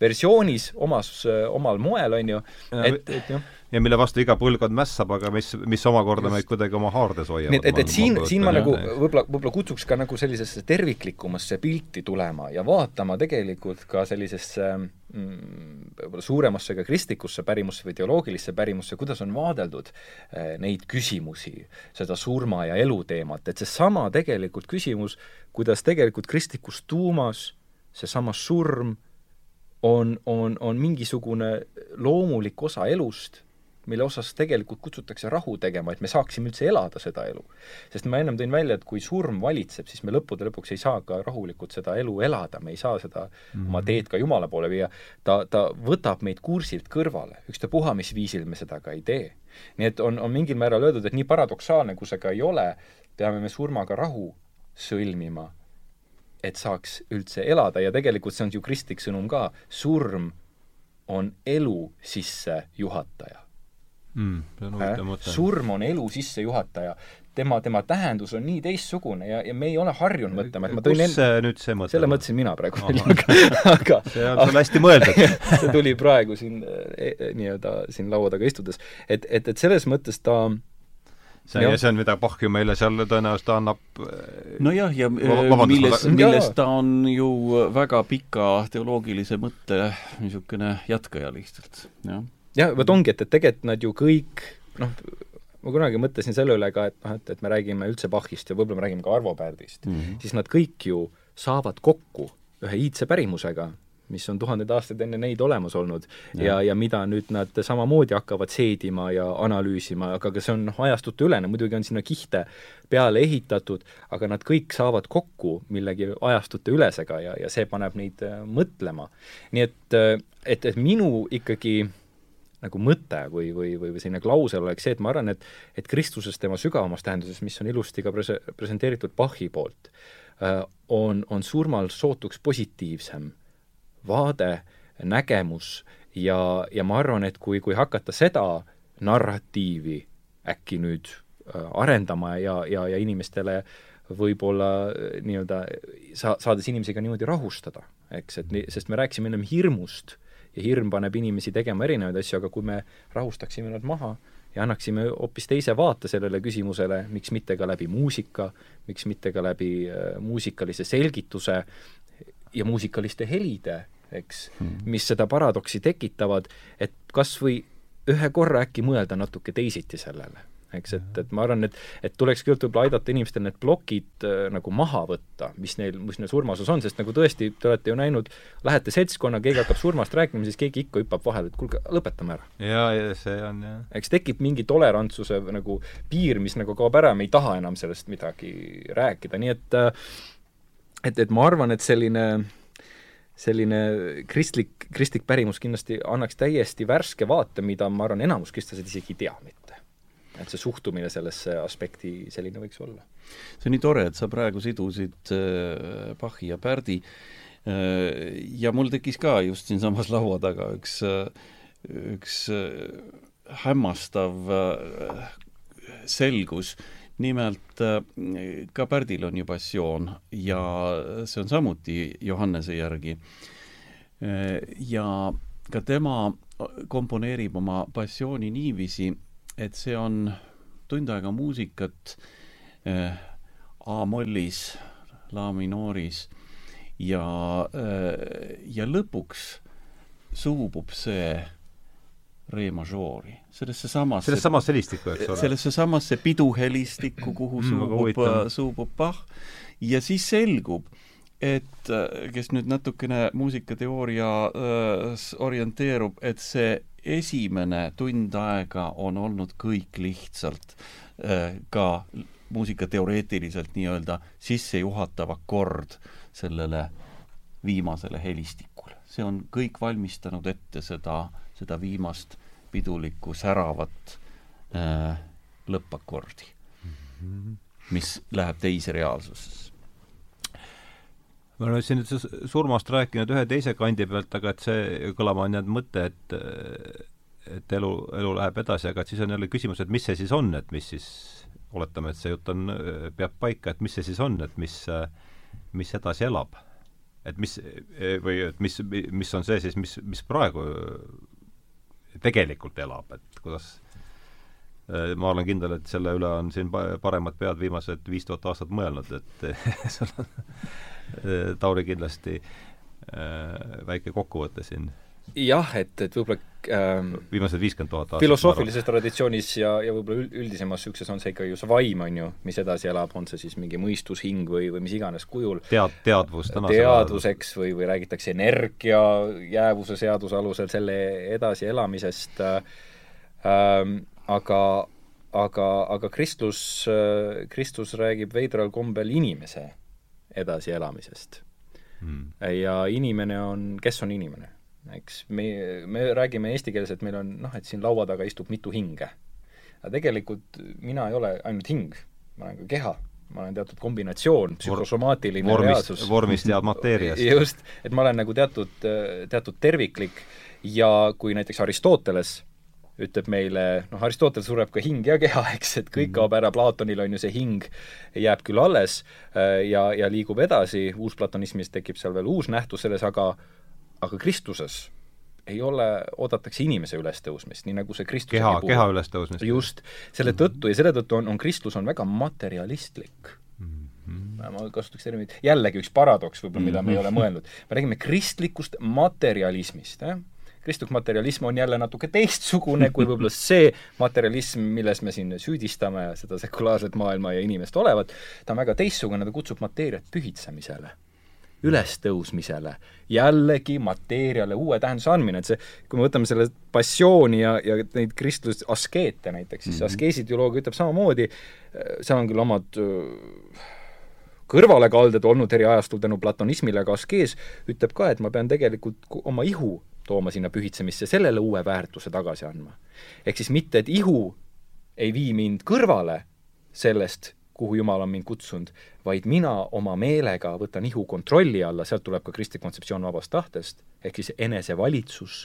versioonis, omas, omal moel, on ju, et, et jah ja mille vastu iga põlvkond mässab, aga mis, mis omakorda meid kuidagi oma haardes hoiavad. nii et, et, et siin, siin ma nagu võib-olla, võib-olla kutsuks ka nagu sellisesse terviklikumasse pilti tulema ja vaatama tegelikult ka sellisesse mm, võib-olla suuremasse ka kristlikusse pärimusse või teoloogilisse pärimusse, kuidas on vaadeldud eh, neid küsimusi, seda surma ja elu teemat, et seesama tegelikult küsimus, kuidas tegelikult kristlikus tuumas seesama surm on, on, on mingisugune loomulik osa elust mille osas tegelikult kutsutakse rahu tegema, et me saaksime üldse elada seda elu. sest ma ennem tõin välja, et kui surm valitseb, siis me lõppude lõpuks ei saa ka rahulikult seda elu elada, me ei saa seda mm -hmm. oma teed ka Jumala poole viia, ta, ta võtab meid kursilt kõrvale, ükstapuha, mis viisil me seda ka ei tee. nii et on, on mingil määral öeldud, et nii paradoksaalne, kui see ka ei ole, peame me surmaga rahu sõlmima, et saaks üldse elada ja tegelikult see on ju kristlik sõnum ka, surm on elu sissejuhataja mm,. see on huvitav mõte. surm on elu sissejuhataja. tema, tema tähendus on nii teistsugune ja, ja me ei ole harjunud mõtlema, et ma tõin kus see nüüd see mõte selle mõtlesin mina praegu välja, aga aga see on sul hästi mõeldud see tuli praegu siin e, e, nii-öelda siin laua taga istudes. et, et, et selles mõttes ta see, ja see on, mida Bach ju meile seal tõenäoliselt annab nojah, ja, ja äh, milles, milles ta on ju väga pika teoloogilise mõtte niisugune jätkaja lihtsalt, jah jah, vot ongi, et, et tegelikult nad ju kõik noh, ma kunagi mõtlesin selle üle ka, et noh, et, et me räägime üldse Bachist ja võib-olla me räägime ka Arvo Pärdist mm, -hmm. siis nad kõik ju saavad kokku ühe iidse pärimusega, mis on tuhandeid aastaid enne neid olemas olnud ja, ja, ja mida nüüd nad samamoodi hakkavad seedima ja analüüsima, aga ka see on noh, ajastuteülene, muidugi on sinna kihte peale ehitatud, aga nad kõik saavad kokku millegi ajastute ülesega ja, ja see paneb neid äh, mõtlema. nii et, äh, et, et minu ikkagi nagu mõte või, või, või, või selline klausel oleks see, et ma arvan, et et Kristuses tema sügavamas tähenduses, mis on ilusti ka prese-, presenteeritud Bachi poolt, äh, on, on surmal sootuks positiivsem vaade, nägemus ja, ja ma arvan, et kui, kui hakata seda narratiivi äkki nüüd äh, arendama ja, ja, ja inimestele võib-olla äh, nii-öelda sa-, saades inimesi ka niimoodi rahustada, eks, et nii, sest me rääkisime ennem hirmust ja hirm paneb inimesi tegema erinevaid asju, aga kui me rahustaksime nad maha ja annaksime hoopis teise vaate sellele küsimusele, miks mitte ka läbi muusika, miks mitte ka läbi äh, muusikalise selgituse ja muusikaliste helide, eks hmm., mis seda paradoksi tekitavad, et kas või ühe korra äkki mõelda natuke teisiti sellele eks, et, et ma arvan, et, et tuleks küll võib-olla aidata inimestel need plokid äh, nagu maha võtta, mis neil, mis neil surmasus on, sest nagu tõesti, te olete ju näinud, lähete seltskonna, keegi hakkab surmast rääkima, siis keegi ikka hüppab vahele, et kuulge, lõpetame ära. jaa, ja see on jah. eks tekib mingi tolerantsuse nagu piir, mis nagu kaob ära, me ei taha enam sellest midagi rääkida, nii et äh, et, et ma arvan, et selline selline kristlik, kristlik pärimus kindlasti annaks täiesti värske vaate, mida ma arvan, enamus kristlased isegi ei tea mitte. Et see suhtumine sellesse aspekti selline võiks olla. see on nii tore, et sa praegu sidusid äh, Bachi ja Pärdi äh, ja mul tekkis ka just siinsamas laua taga üks äh,, üks äh, hämmastav äh, selgus nimelt äh, ka Pärdil on ju passioon ja see on samuti Johannese järgi. Äh, ja ka tema komponeerib oma passiooni niiviisi, et see on tund aega muusikat äh, A-mollis, La minooris ja, ja lõpuks suubub see re mažoori, sellesse samasse sellesse samasse helistikku, eks ole? sellesse samasse piduhelistikku, kuhu mm, suubub, suubub Bach. Ja siis selgub, et kes nüüd natukene muusikateoorias äh, orienteerub, et see esimene tund aega on olnud kõik lihtsalt äh, ka muusikateoreetiliselt nii-öelda sissejuhatav akord sellele viimasele helistikule. see on kõik valmistanud ette seda, seda viimast pidulikku säravat äh, lõppakordi -hmm. mis läheb teise reaalsusesse. Me oleme siin nüüd surmast rääkinud ühe teise kandi pealt, aga et see kõlama on jäänud mõte, et et elu, elu läheb edasi, aga et siis on jälle küsimus, et mis see siis on, et mis siis, oletame, et see jutt on, peab paika, et mis see siis on, et mis, mis edasi elab? et mis, või et mis, mis on see siis, mis, mis praegu tegelikult elab, et kuidas ma olen kindel, et selle üle on siin paremad pead viimased viis tuhat aastat mõelnud, et äh, Tauri kindlasti äh, väike kokkuvõte siin jah, et, et võib-olla ähm, viimased viiskümmend tuhat aastat filosoofilises traditsioonis ja, ja võib-olla üldisemas niisuguses on see ikka ju see vaim, on ju, mis edasi elab, on see siis mingi mõistus, hing või, või mis iganes kujul. tead, teadvus teadvus, eks, või, või räägitakse energia jäävuse seaduse alusel selle edasielamisest ähm,, aga aga, aga kristlus, kristlus räägib veidral kombel inimese edasielamisest hmm.. ja inimene on, kes on inimene? eks me, me räägime eesti keeles, et meil on noh, et siin laua taga istub mitu hinge. aga tegelikult mina ei ole ainult hing, ma olen ka keha, ma olen teatud kombinatsioon, psühhosomaatiline vormist, reaalsus. vormist ja mateeriast. just, et ma olen nagu teatud, teatud terviklik ja kui näiteks Aristoteles ütleb meile, noh, Aristotel sureb ka hing ja keha, eks, et kõik mhm. kaob ära, Platonil on ju see hing, jääb küll alles ja, ja liigub edasi, uusplatonismis tekib seal veel uus nähtus selles, aga aga Kristuses ei ole, oodatakse inimese ülestõusmist, nii nagu see Kristuse keha, keha ülestõusmist. just, selle tõttu ja selle tõttu on, on Kristus on väga materialistlik mm. -hmm. ma kasutaks terminit, jällegi üks paradoks võib-olla, mida me ei ole mõelnud. me räägime kristlikust materialismist, jah kristlik materialism on jälle natuke teistsugune kui võib-olla see materialism, milles me siin süüdistame seda sekulaarset maailma ja inimest olevat, ta on väga teistsugune, ta kutsub mateeriat pühitsemisele ülestõusmisele, jällegi mateeriale uue tähenduse andmine, et see, kui me võtame selle passiooni ja, ja neid kristlus askeete näiteks, siis mm -hmm. askeesideoloogia ütleb samamoodi, seal on küll omad kõrvalekalded olnud eri ajastul tänu platonismile, aga askees ütleb ka, et ma pean tegelikult oma ihu tooma sinna pühitsemisse, sellele uue väärtuse tagasi andma. ehk siis mitte, et ihu ei vii mind kõrvale sellest, kuhu Jumal on mind kutsunud, vaid mina oma meelega võtan ihu kontrolli alla, sealt tuleb ka kristlik kontseptsioon vabast tahtest, ehk siis enesevalitsus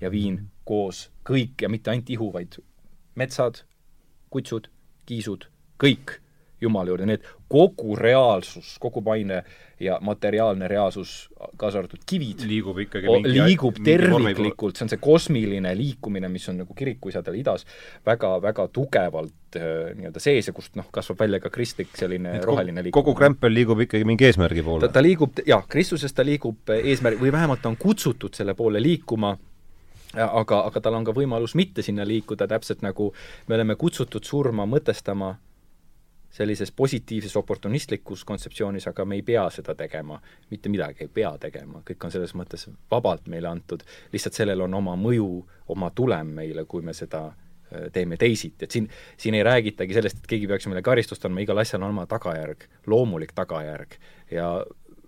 ja viin koos kõik ja mitte ainult ihu, vaid metsad, kutsud, kiisud, kõik Jumala juurde, nii et kogu reaalsus, kogu maine ja materiaalne reaalsus, kaasa arvatud kivid, liigub ikkagi mingi, liigub terviklikult, see on see kosmiline liikumine, mis on nagu kirikuisadel idas väga, väga tugevalt äh, nii-öelda sees ja kust noh, kasvab välja ka kristlik selline et roheline liikumine. kogu krämpel liigub ikkagi mingi eesmärgi poole? ta, ta liigub, jah, Kristuses ta liigub eesmärgi, või vähemalt ta on kutsutud selle poole liikuma, aga, aga tal on ka võimalus mitte sinna liikuda, täpselt nagu me oleme kutsutud surma mõtestama sellises positiivses oportunistlikus kontseptsioonis, aga me ei pea seda tegema, mitte midagi ei pea tegema, kõik on selles mõttes vabalt meile antud, lihtsalt sellel on oma mõju, oma tulem meile, kui me seda äh, teeme teisiti, et siin, siin ei räägitagi sellest, et keegi peaks meile karistust andma, igal asjal on oma tagajärg, loomulik tagajärg ja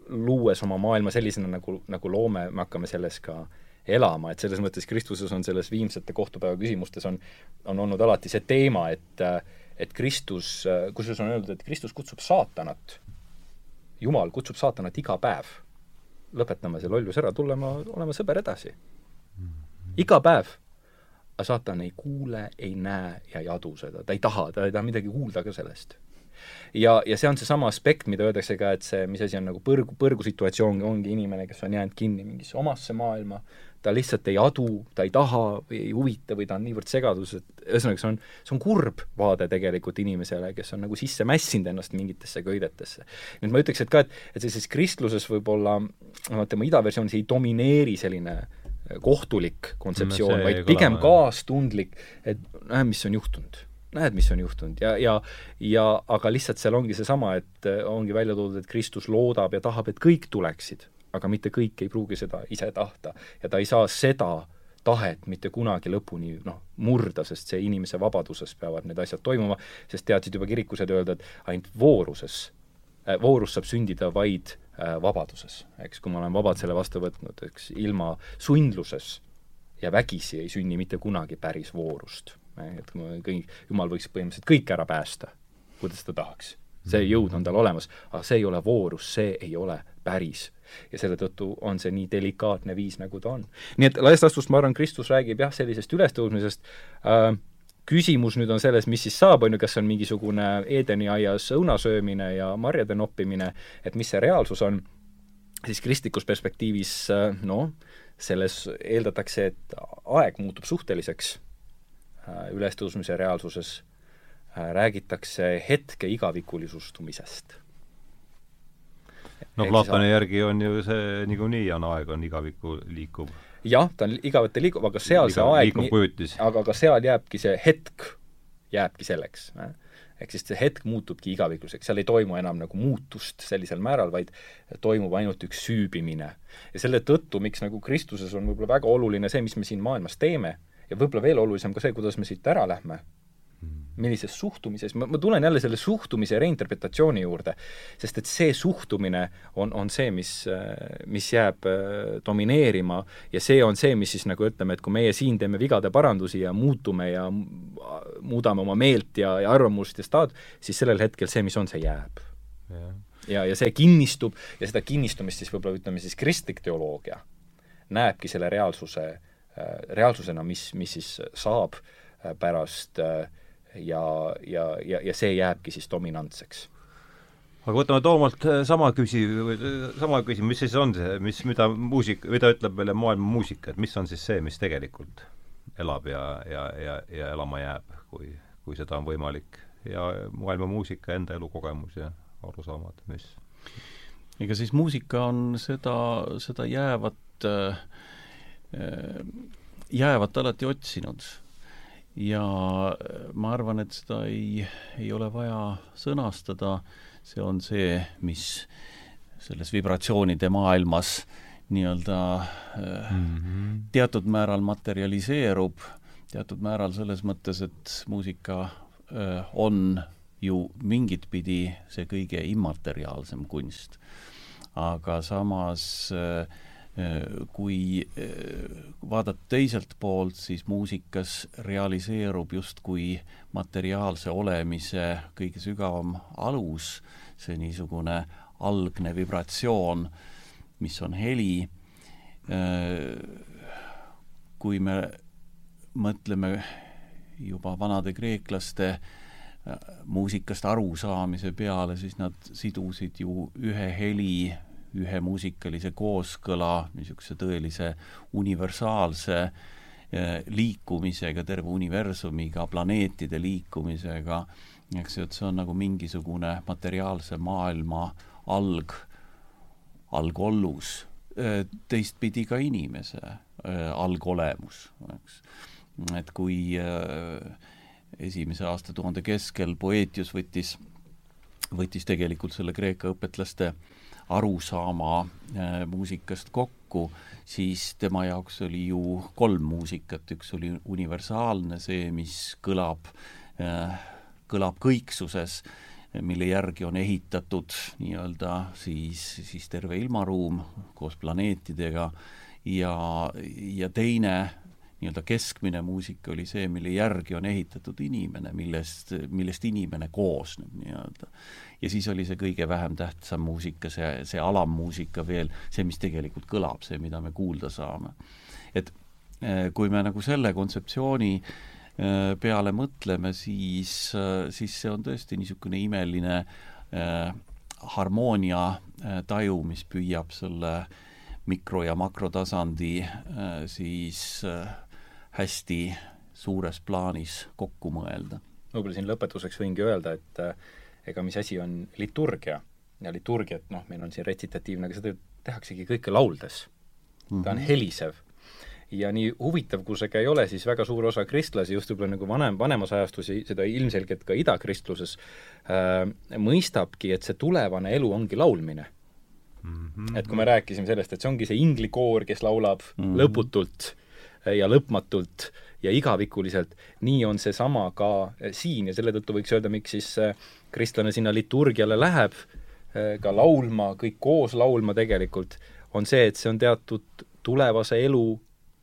luues oma maailma sellisena, nagu, nagu loome, me hakkame selles ka elama, et selles mõttes Kristuses on selles viimsete kohtupäeva küsimustes on, on olnud alati see teema, et äh, et Kristus, kusjuures on öeldud, et Kristus kutsub saatanat, Jumal kutsub saatanat iga päev. lõpetame see lollus ära, tulema, olema sõber edasi. iga päev. aga saatan ei kuule, ei näe ja ei adu seda, ta ei taha, ta ei taha midagi kuulda ka sellest ja, ja see on seesama aspekt, mida öeldakse ka, et see, mis asi on nagu põrgu, põrgusituatsioon, ongi inimene, kes on jäänud kinni mingisse omasse maailma, ta lihtsalt ei adu, ta ei taha või ei huvita või ta on niivõrd segaduses, et ühesõnaga, see on, see on kurb vaade tegelikult inimesele, kes on nagu sisse mässinud ennast mingitesse köidetesse. nüüd ma ütleks, et ka, et, et sellises kristluses võib-olla, noh, tema idaversioonis ei domineeri selline äh, kohtulik kontseptsioon no,, vaid pigem kaastundlik, et näe, mis on juhtunud. näed, mis on juhtunud. ja, ja ja aga lihtsalt seal ongi seesama, et äh, ongi välja toodud, et Kristus loodab ja tahab, et kõik tuleksid aga mitte kõik ei pruugi seda ise tahta ja ta ei saa seda tahet mitte kunagi lõpuni noh, murda, sest see inimese vabaduses peavad need asjad toimuma, sest teadsid juba kirikused öelda, et ainult vooruses äh,, voorus saab sündida vaid äh, vabaduses, eks, kui ma olen vabalt selle vastu võtnud, eks, ilma sundluses ja vägisi ei sünni mitte kunagi päris voorust. et kui ma kõik, jumal võiks põhimõtteliselt kõik ära päästa, kui ta seda tahaks. See jõud on tal olemas, aga see ei ole voorus, see ei ole päris. ja selle tõttu on see nii delikaatne viis, nagu ta on. nii et laias laastus ma arvan, Kristus räägib jah, sellisest ülestõusmisest. Äh,, küsimus nüüd on selles, mis siis saab, on ju, kas on mingisugune Edeni aias õuna söömine ja marjade noppimine, et mis see reaalsus on, siis kristlikus perspektiivis äh, noh, selles eeldatakse, et aeg muutub suhteliseks äh, ülestõusmise reaalsuses, räägitakse hetke igavikulisustumisest no Platoni järgi on ju see niikuinii on aeg, on igavikku liikuv. jah, ta on igavete liikuv, aga seal Liga, see aeg, aga ka seal jääbki see hetk, jääbki selleks. ehk siis see hetk muutubki igavikuliseks, seal ei toimu enam nagu muutust sellisel määral, vaid toimub ainult üks süübimine. ja selle tõttu, miks nagu Kristuses on võib-olla väga oluline see, mis me siin maailmas teeme, ja võib-olla veel olulisem ka see, kuidas me siit ära lähme millises suhtumises, ma, ma tulen jälle selle suhtumise reinterpretatsiooni juurde, sest et see suhtumine on, on see, mis, mis jääb äh, domineerima ja see on see, mis siis nagu ütleme, et kui meie siin teeme vigade parandusi ja muutume ja muudame oma meelt ja, ja arvamust ja staad, siis sellel hetkel see, mis on, see jääb. ja, ja, ja see kinnistub ja seda kinnistumist siis võib-olla ütleme siis kristlik teoloogia näebki selle reaalsuse, äh, reaalsusena, mis, mis siis saab äh, pärast äh, ja, ja, ja, ja see jääbki siis dominantseks aga võtame Toomalt äh, sama küsi-, sama küsimuse, mis siis on see, mis, mida muusik, mida ütleb meile maailma muusika, et mis on siis see, mis tegelikult elab ja, ja, ja, ja elama jääb, kui, kui seda on võimalik. ja maailma muusika enda elukogemus ja arusaamad, mis ega siis muusika on seda, seda jäävat, äh, jäävat alati otsinud ja äh, ma arvan, et seda ei, ei ole vaja sõnastada, see on see, mis selles vibratsioonide maailmas nii-öelda mm -hmm. teatud määral materialiseerub, teatud määral selles mõttes, et muusika on ju mingit pidi see kõige immateriaalsem kunst. aga samas äh, kui vaadata teiselt poolt, siis muusikas realiseerub justkui materiaalse olemise kõige sügavam alus, see niisugune algne vibratsioon, mis on heli. kui me mõtleme juba vanade kreeklaste muusikast arusaamise peale, siis nad sidusid ju ühe heli ühe muusikalise kooskõla, niisuguse tõelise universaalse eh, liikumisega, terve universumiga, planeetide liikumisega, eks ju, et see on nagu mingisugune materiaalse maailma alg, algollus, eh, teistpidi ka inimese eh, algolemus, eks. et kui esimese aastatuhande keskel Poetius võttis, võttis tegelikult selle Kreeka õpetlaste äh, arusaama äh, muusikast kokku, siis tema jaoks oli ju kolm muusikat, üks oli universaalne, see, mis kõlab, äh, kõlab kõiksuses, mille järgi on ehitatud nii-öelda siis, siis terve ilmaruum koos planeetidega. Ja, ja teine nii-öelda keskmine muusika oli see, mille järgi on ehitatud inimene, millest, millest inimene koosneb nii-öelda. ja siis oli see kõige vähem tähtsam muusika, see, see alammuusika veel, see, mis tegelikult kõlab, see, mida me kuulda saame. et eh, kui me nagu selle kontseptsiooni eh, peale mõtleme, siis, eh, siis see on tõesti niisugune imeline äh, harmoonia äh, taju, mis püüab selle mikro- ja makrotasandi äh, siis äh, hästi suures plaanis kokku mõelda. võib-olla siin lõpetuseks võingi öelda, et äh, ega mis asi on liturgia ja liturgiat, noh, meil on siin retsitatiivne, aga seda tehaksegi kõike lauldes mm. -hmm. ta on mhm. helisev. ja nii huvitav, kui see ka ei ole, siis väga suur osa kristlasi, just võib-olla nagu vanem, vanemas ajastus, seda ilmselgelt ka idakristluses äh,, mõistabki, et see tulevane elu ongi laulmine mm. -hmm. et kui me rääkisime sellest, et see ongi see inglikoor, kes laulab mm -hmm. lõputult ja lõpmatult ja igavikuliselt, nii on seesama ka eh, siin ja selle tõttu võiks öelda, miks siis eh, kristlane sinna liturgiale läheb, eh, ka laulma, kõik koos laulma tegelikult, on see, et see on teatud tulevase elu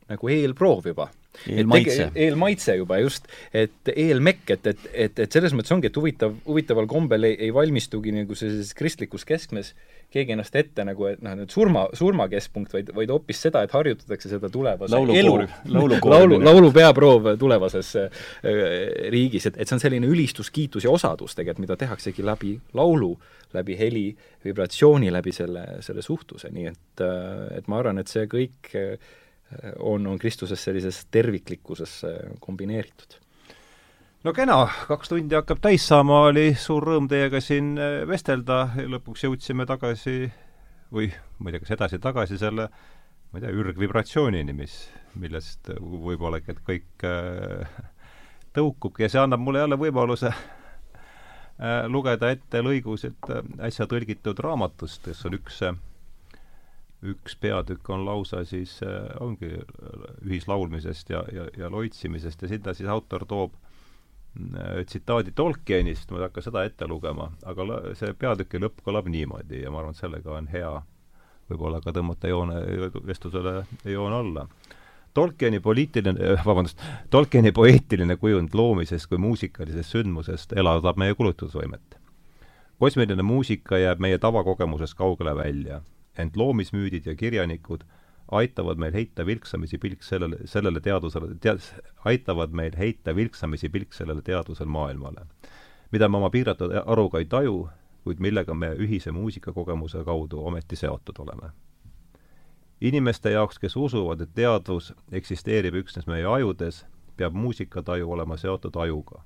nagu eelproov juba eelmaitse. eelmaitse juba, just, et eelmekk, et, et, et, et selles mõttes ongi, et huvitav, huvitaval kombel ei, ei valmistugi nagu sellises kristlikus keskmes keegi ennast ette nagu, et noh, nüüd surma, surmakeskpunkt, vaid, vaid hoopis seda, et harjutatakse seda tulevase laulukoor, elu, laulu, laulu peaproov tulevases äh, riigis, et, et see on selline ülistus, kiitus ja osadus tegelikult, mida tehaksegi läbi laulu, läbi heli, vibratsiooni, läbi selle, selle suhtluse, nii et, äh, et ma arvan, et see kõik äh, on, on Kristuses sellises terviklikkuses kombineeritud. No kena, kaks tundi hakkab täis saama, oli suur rõõm teiega siin äh, vestelda, lõpuks jõudsime tagasi või ma ei tea, kas edasi-tagasi selle ma ei tea, ürgvibratsioonini, mis, millest võib-olla kõik äh, tõukubki ja see annab mulle jälle võimaluse äh, lugeda ette lõigusid äh, äsja tõlgitud raamatust, kes on üks äh, üks peatükk on lausa siis äh,, ongi ühislaulmisest ja, ja, ja loitsimisest ja sinna siis autor toob Äh, tsitaadi Tolkienist, ma ei hakka seda ette lugema, aga see peatüki lõpp kõlab niimoodi ja ma arvan, et sellega on hea võib-olla ka tõmmata joone, vestlusele joon alla. Tolkieni poliitiline, äh, vabandust, Tolkieni poeetiline kujund loomisest kui muusikalisest sündmusest elavdab meie kulutusvõimet. kosmiline muusika jääb meie tavakogemusest kaugele välja, ent loomismüüdid ja kirjanikud aitavad meil heita vilksamisi pilk sellele, sellele teadusele, tead-, aitavad meil heita vilksamisi pilk sellele teadusel maailmale, mida me oma piiratud aruga ei taju, kuid millega me ühise muusikakogemuse kaudu ometi seotud oleme. inimeste jaoks, kes usuvad, et teadvus eksisteerib üksnes meie ajudes, peab muusikataju olema seotud ajuga.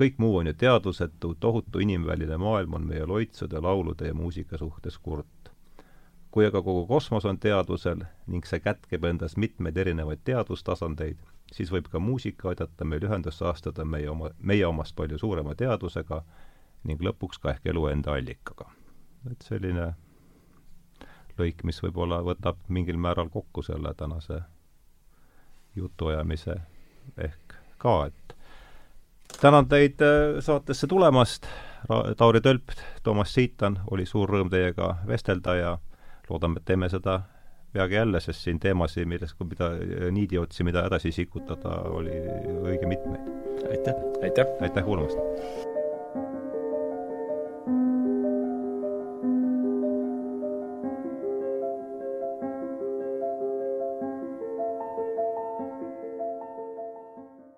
kõik muu on ju teadvusetu, tohutu inimväline maailm on meie loitsude, laulude ja muusika suhtes kurt kui aga kogu kosmos on teadvusel ning see kätkeb endas mitmeid erinevaid teadvustasandeid, siis võib ka muusika aidata meil ühendusse astuda meie oma, meie omast palju suurema teadvusega ning lõpuks ka ehk elu enda allikaga. et selline lõik, mis võib-olla võtab mingil määral kokku selle tänase jutuajamise ehk ka, et tänan teid äh, saatesse tulemast, Tauri Tölp, Toomas Siitan, oli suur rõõm teiega vestelda ja loodame, et teeme seda peagi jälle, sest siin teemasid, millest, mida niidiotsi, mida edasi sikutada, oli õige mitmeid. aitäh! aitäh! aitäh kuulamast!